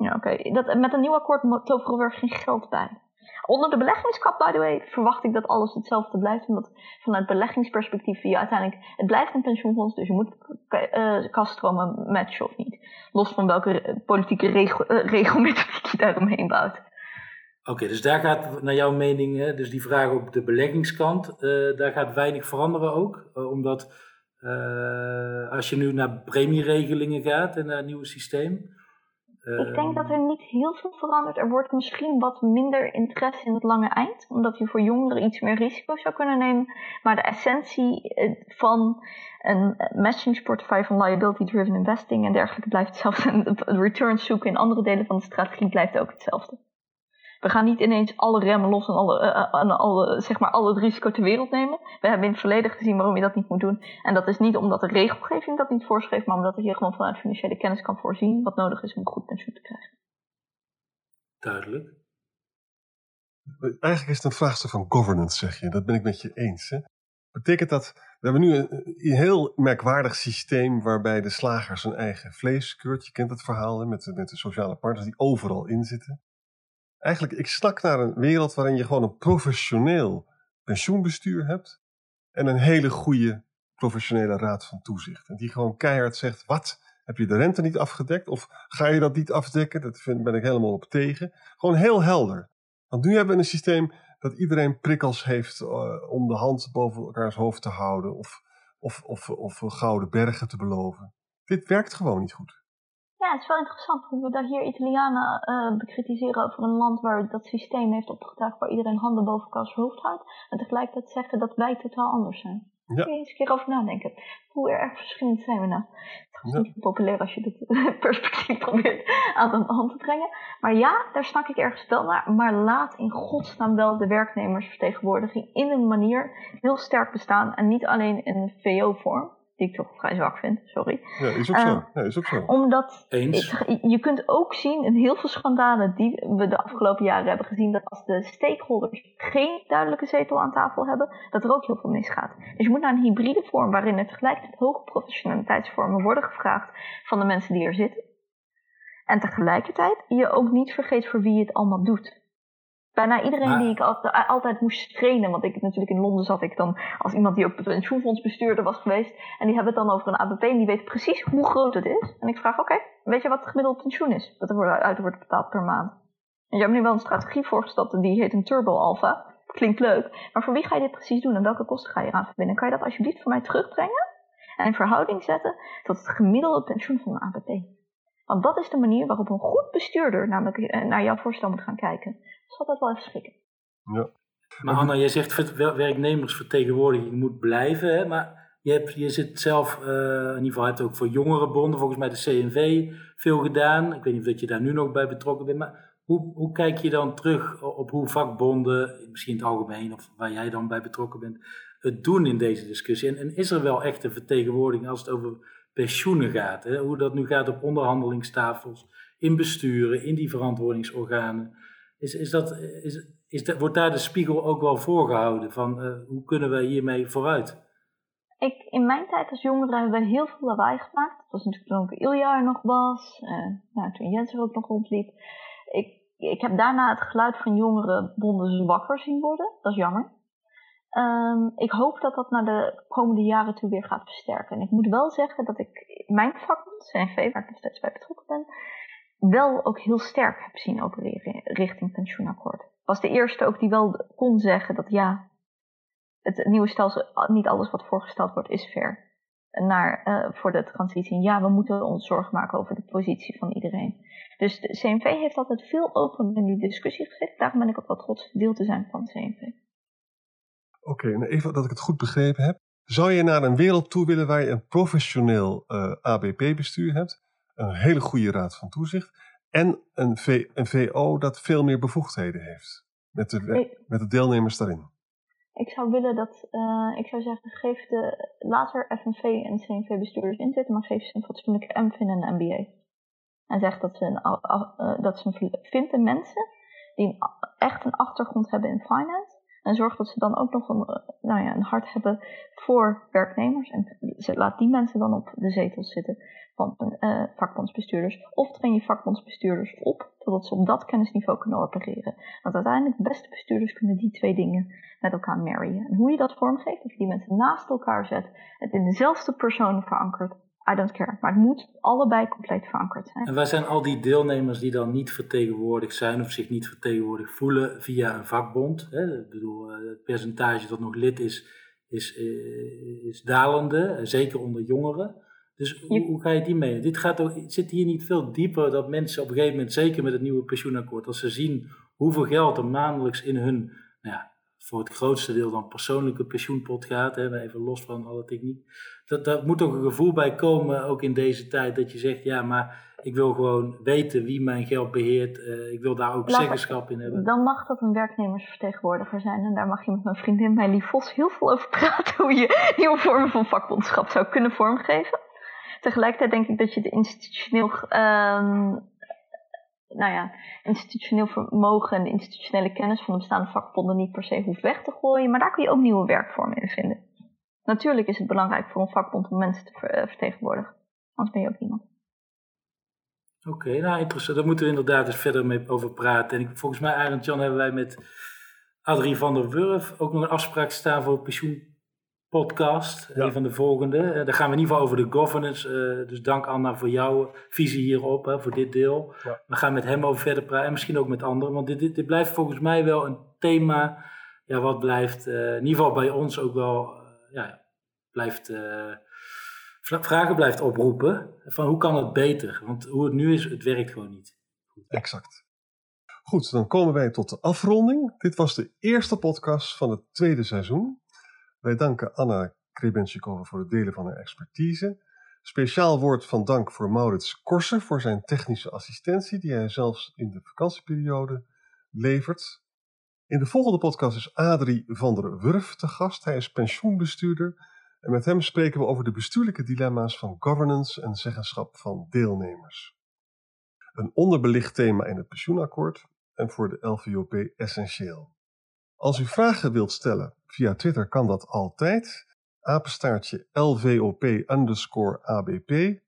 Ja, oké. Dat- Met een nieuw akkoord toveren we er geen geld bij. Onder de beleggingskap, by the way, verwacht ik dat alles hetzelfde blijft. Omdat vanuit beleggingsperspectief je uiteindelijk... Het blijft een pensioenfonds, dus je moet eh kaststromen matchen of niet. Los van welke eh, politieke regel, eh, regelmethodiek je daaromheen bouwt. Oké, dus daar gaat naar jouw mening, hè, dus die vraag op de beleggingskant, daar gaat weinig veranderen ook. omdat als je nu naar premieregelingen gaat en naar een nieuw systeem. Ik denk dat ehm, er niet heel veel verandert. Er wordt misschien wat minder interesse in het lange eind, omdat je voor jongeren iets meer risico zou kunnen nemen. Maar de essentie eh, van een matchingsportefeuille van liability-driven investing en dergelijke blijft hetzelfde. En [laughs] het returns zoeken in andere delen van de strategie blijft ook hetzelfde. We gaan niet ineens alle remmen los en alle, eh, en alle, zeg maar, al het risico ter wereld nemen. We hebben in het verleden gezien waarom je dat niet moet doen. En dat is niet omdat de regelgeving dat niet voorschreef, maar omdat je gewoon vanuit financiële kennis kan voorzien wat nodig is om een goed pensioen te krijgen. Duidelijk. Eigenlijk is het een vraagstuk van governance, zeg je. Dat ben ik met je eens. Hè? Betekent dat, we hebben nu een, een heel merkwaardig systeem waarbij de slager zijn eigen vlees keurt. Je kent het verhaal hè, met, de, met de sociale partners die overal in zitten. Eigenlijk, ik snak naar een wereld waarin je gewoon een professioneel pensioenbestuur hebt. En een hele goede professionele raad van toezicht. En die gewoon keihard zegt, wat, heb je de rente niet afgedekt? Of ga je dat niet afdekken? Dat vind, ben ik helemaal op tegen. Gewoon heel helder. Want nu hebben we een systeem dat iedereen prikkels heeft uh, om de hand boven elkaars hoofd te houden of, of, of, of gouden bergen te beloven. Dit werkt gewoon niet goed. Ja, het is wel interessant hoe we daar hier Italianen uh, bekritiseren over een land waar dat systeem heeft opgetuigd waar iedereen handen boven elkaars hoofd houdt. En tegelijkertijd zeggen dat wij totaal anders zijn. Ja. Kun je eens een keer over nadenken. Hoe erg verschillend zijn we nou? Het is ja. niet populair als je dit [laughs] perspectief probeert aan de hand te brengen. Maar ja, daar snak ik ergens wel naar. Maar laat in godsnaam wel de werknemersvertegenwoordiging in een manier heel sterk bestaan. En niet alleen in VO-vorm. Die ik toch vrij zwak vind, sorry. Ja, is ook uh, zo. Ja, is ook zo. Omdat Eens. Je kunt ook zien in heel veel schandalen die we de afgelopen jaren hebben gezien, dat als de stakeholders geen duidelijke zetel aan tafel hebben, dat er ook heel veel misgaat. Dus je moet naar een hybride vorm waarin er tegelijkertijd hoge professionaliteitsvormen worden gevraagd van de mensen die er zitten. En tegelijkertijd je ook niet vergeet voor wie je het allemaal doet. Bijna iedereen maar, die ik altijd, altijd moest trainen, want ik natuurlijk in Londen zat ik dan als iemand die ook het pensioenfondsbestuurder was geweest. En die hebben het dan over een ABP en die weet precies hoe groot het is. En ik vraag, oké, okay, weet je wat het gemiddelde pensioen is? Dat er uit wordt betaald per maand. En je hebt nu wel een strategie voorgesteld en die heet een Turbo Alpha. Klinkt leuk, maar voor wie ga je dit precies doen en welke kosten ga je eraan verbinden? Kan je dat alsjeblieft voor mij terugbrengen en in verhouding zetten tot het gemiddelde pensioen van een ABP? Want dat is de manier waarop een goed bestuurder namelijk naar jouw voorstel moet gaan kijken. Dat is altijd wel even schrikken. Ja. Maar Anna, jij zegt werknemersvertegenwoordiging moet blijven. Hè? Maar Je, hebt, je zit zelf, uh, in ieder geval hebt ook voor jongerenbonden, volgens mij de CNV, veel gedaan. Ik weet niet of je daar nu nog bij betrokken bent, maar hoe, hoe kijk je dan terug op hoe vakbonden, misschien in het algemeen, of waar jij dan bij betrokken bent, het doen in deze discussie? En, en is er wel echt een vertegenwoordiging als het over pensioenen gaat? Hè? Hoe dat nu gaat op onderhandelingstafels, in besturen, in die verantwoordingsorganen. Is, is dat, is, is dat, wordt daar de spiegel ook wel voorgehouden van uh, hoe kunnen we hiermee vooruit? Ik, in mijn tijd als jongere hebben we heel veel lawaai gemaakt. Dat was natuurlijk toen ook Ilja er nog was, uh, nou, toen Jens er ook nog rondliep. Ik, ik heb daarna het geluid van jongerenbonden zwakker zien worden. Dat is jammer. Um, ik hoop dat dat naar de komende jaren toe weer gaat versterken. En ik moet wel zeggen dat ik mijn vakbond, CNV, waar ik nog steeds bij betrokken ben, wel ook heel sterk heb zien opereren richting pensioenakkoord. Was de eerste ook die wel kon zeggen dat ja, het nieuwe stelsel, niet alles wat voorgesteld wordt is fair. Naar, uh, voor de transitie. Ja, we moeten ons zorgen maken over de positie van iedereen. Dus de CNV heeft altijd veel open in die discussie gezet. Daarom ben ik ook wel trots deel te zijn van het CNV. Oké, en even dat ik het goed begrepen heb. Zou je naar een wereld toe willen waar je een professioneel eh, ABP-bestuur hebt, een hele goede raad van toezicht en een, v een VO dat veel meer bevoegdheden heeft met de, met de deelnemers daarin? Ik zou willen dat, uh, ik zou zeggen, geef de later FNV en CNV-bestuurders inzitten, maar geef ze een fatsoenlijke MFIN en een MBA. En zeg dat ze, een, uh, dat ze vinden mensen die een, echt een achtergrond hebben in finance en zorg dat ze dan ook nog een, eh, nou ja, een hart hebben voor werknemers. En laat die mensen dan op de zetels zitten van uh, vakbondsbestuurders. Of train je vakbondsbestuurders op, zodat ze op dat kennisniveau kunnen opereren. Want uiteindelijk de beste bestuurders kunnen die twee dingen met elkaar marryen. En hoe je dat vormgeeft, of je die mensen naast elkaar zet, het in dezelfde persoon verankert, I don't care. Maar het moet allebei compleet verankerd zijn. En waar zijn al die deelnemers die dan niet vertegenwoordigd zijn of zich niet vertegenwoordigd voelen via een vakbond? Hè? Ik bedoel, eh, het percentage dat nog lid is, is, eh, is dalende, zeker onder jongeren. Dus hoe, hoe, ga je die mee? Dit gaat ook, zit hier niet veel dieper dat mensen op een gegeven moment, zeker met het nieuwe pensioenakkoord, als ze zien hoeveel geld er maandelijks in hun nou ja, voor het grootste deel dan persoonlijke pensioenpot gaat, hè, even los van alle techniek. Dat, dat moet ook een gevoel bij komen, ook in deze tijd, dat je zegt, ja, maar ik wil gewoon weten wie mijn geld beheert. Uh, ik wil daar ook zeggenschap in hebben. Dan mag dat een werknemersvertegenwoordiger zijn. En daar mag je met mijn vriendin Meili Vos heel veel over praten, hoe je nieuwe vormen van vakbondschap zou kunnen vormgeven. Tegelijkertijd denk ik dat je de institutioneel uh, nou ja, institutioneel vermogen en de institutionele kennis van de bestaande vakbonden niet per se hoeft weg te gooien, maar daar kun je ook nieuwe werkvormen in vinden. Natuurlijk is het belangrijk voor een vakbond om mensen te eh, vertegenwoordigen, anders ben je ook niemand. Oké, nou interessant. Daar moeten we inderdaad eens verder mee over praten. En volgens mij, Arend Jan, hebben wij met Adrie van der Wurf ook nog een afspraak staan voor pensioen podcast, een van de volgende. Uh, daar gaan we in ieder geval over de governance. Uh, dus dank Anna voor jouw visie hierop, hè, voor dit deel. We gaan met hem over verder praten en misschien ook met anderen. Want dit, dit, dit blijft volgens mij wel een thema ja, wat blijft, uh, in ieder geval bij ons ook wel, ja, blijft, vragen blijft oproepen. Van hoe kan het beter? Want hoe het nu is, het werkt gewoon niet. Exact. Goed, dan komen wij tot de afronding. Dit was de eerste podcast van het tweede seizoen. Wij danken Anna Krebenschikova voor het delen van haar expertise. Speciaal woord van dank voor Maurits Korsen voor zijn technische assistentie, die hij zelfs in de vakantieperiode levert. In de volgende podcast is Adrie van der Wurf te gast. Hij is pensioenbestuurder en met hem spreken we over de bestuurlijke dilemma's van governance en zeggenschap van deelnemers. Een onderbelicht thema in het pensioenakkoord en voor de LVOP essentieel. Als u vragen wilt stellen via Twitter kan dat altijd. Apenstaartje LVOP underscore ABP.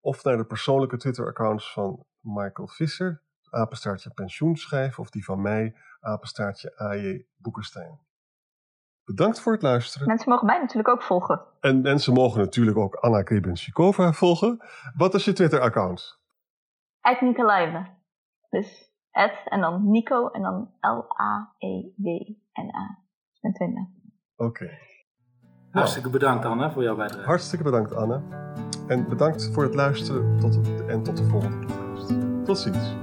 Of naar de persoonlijke Twitter-accounts van Michael Visser, apenstaartje pensioenschijf, of die van mij, apenstaartje AJ Boekenstein. Bedankt voor het luisteren. Mensen mogen mij natuurlijk ook volgen. En mensen mogen natuurlijk ook Anna Kribensikova volgen. Wat is je Twitter-account? Uit. Dus en dan Nico en dan L-A-E-W-N-A. Met twee Oké. Hartstikke bedankt Anna voor jouw bijdrage. Hartstikke bedankt Anna. En bedankt voor het luisteren tot, en tot de volgende podcast. Tot ziens.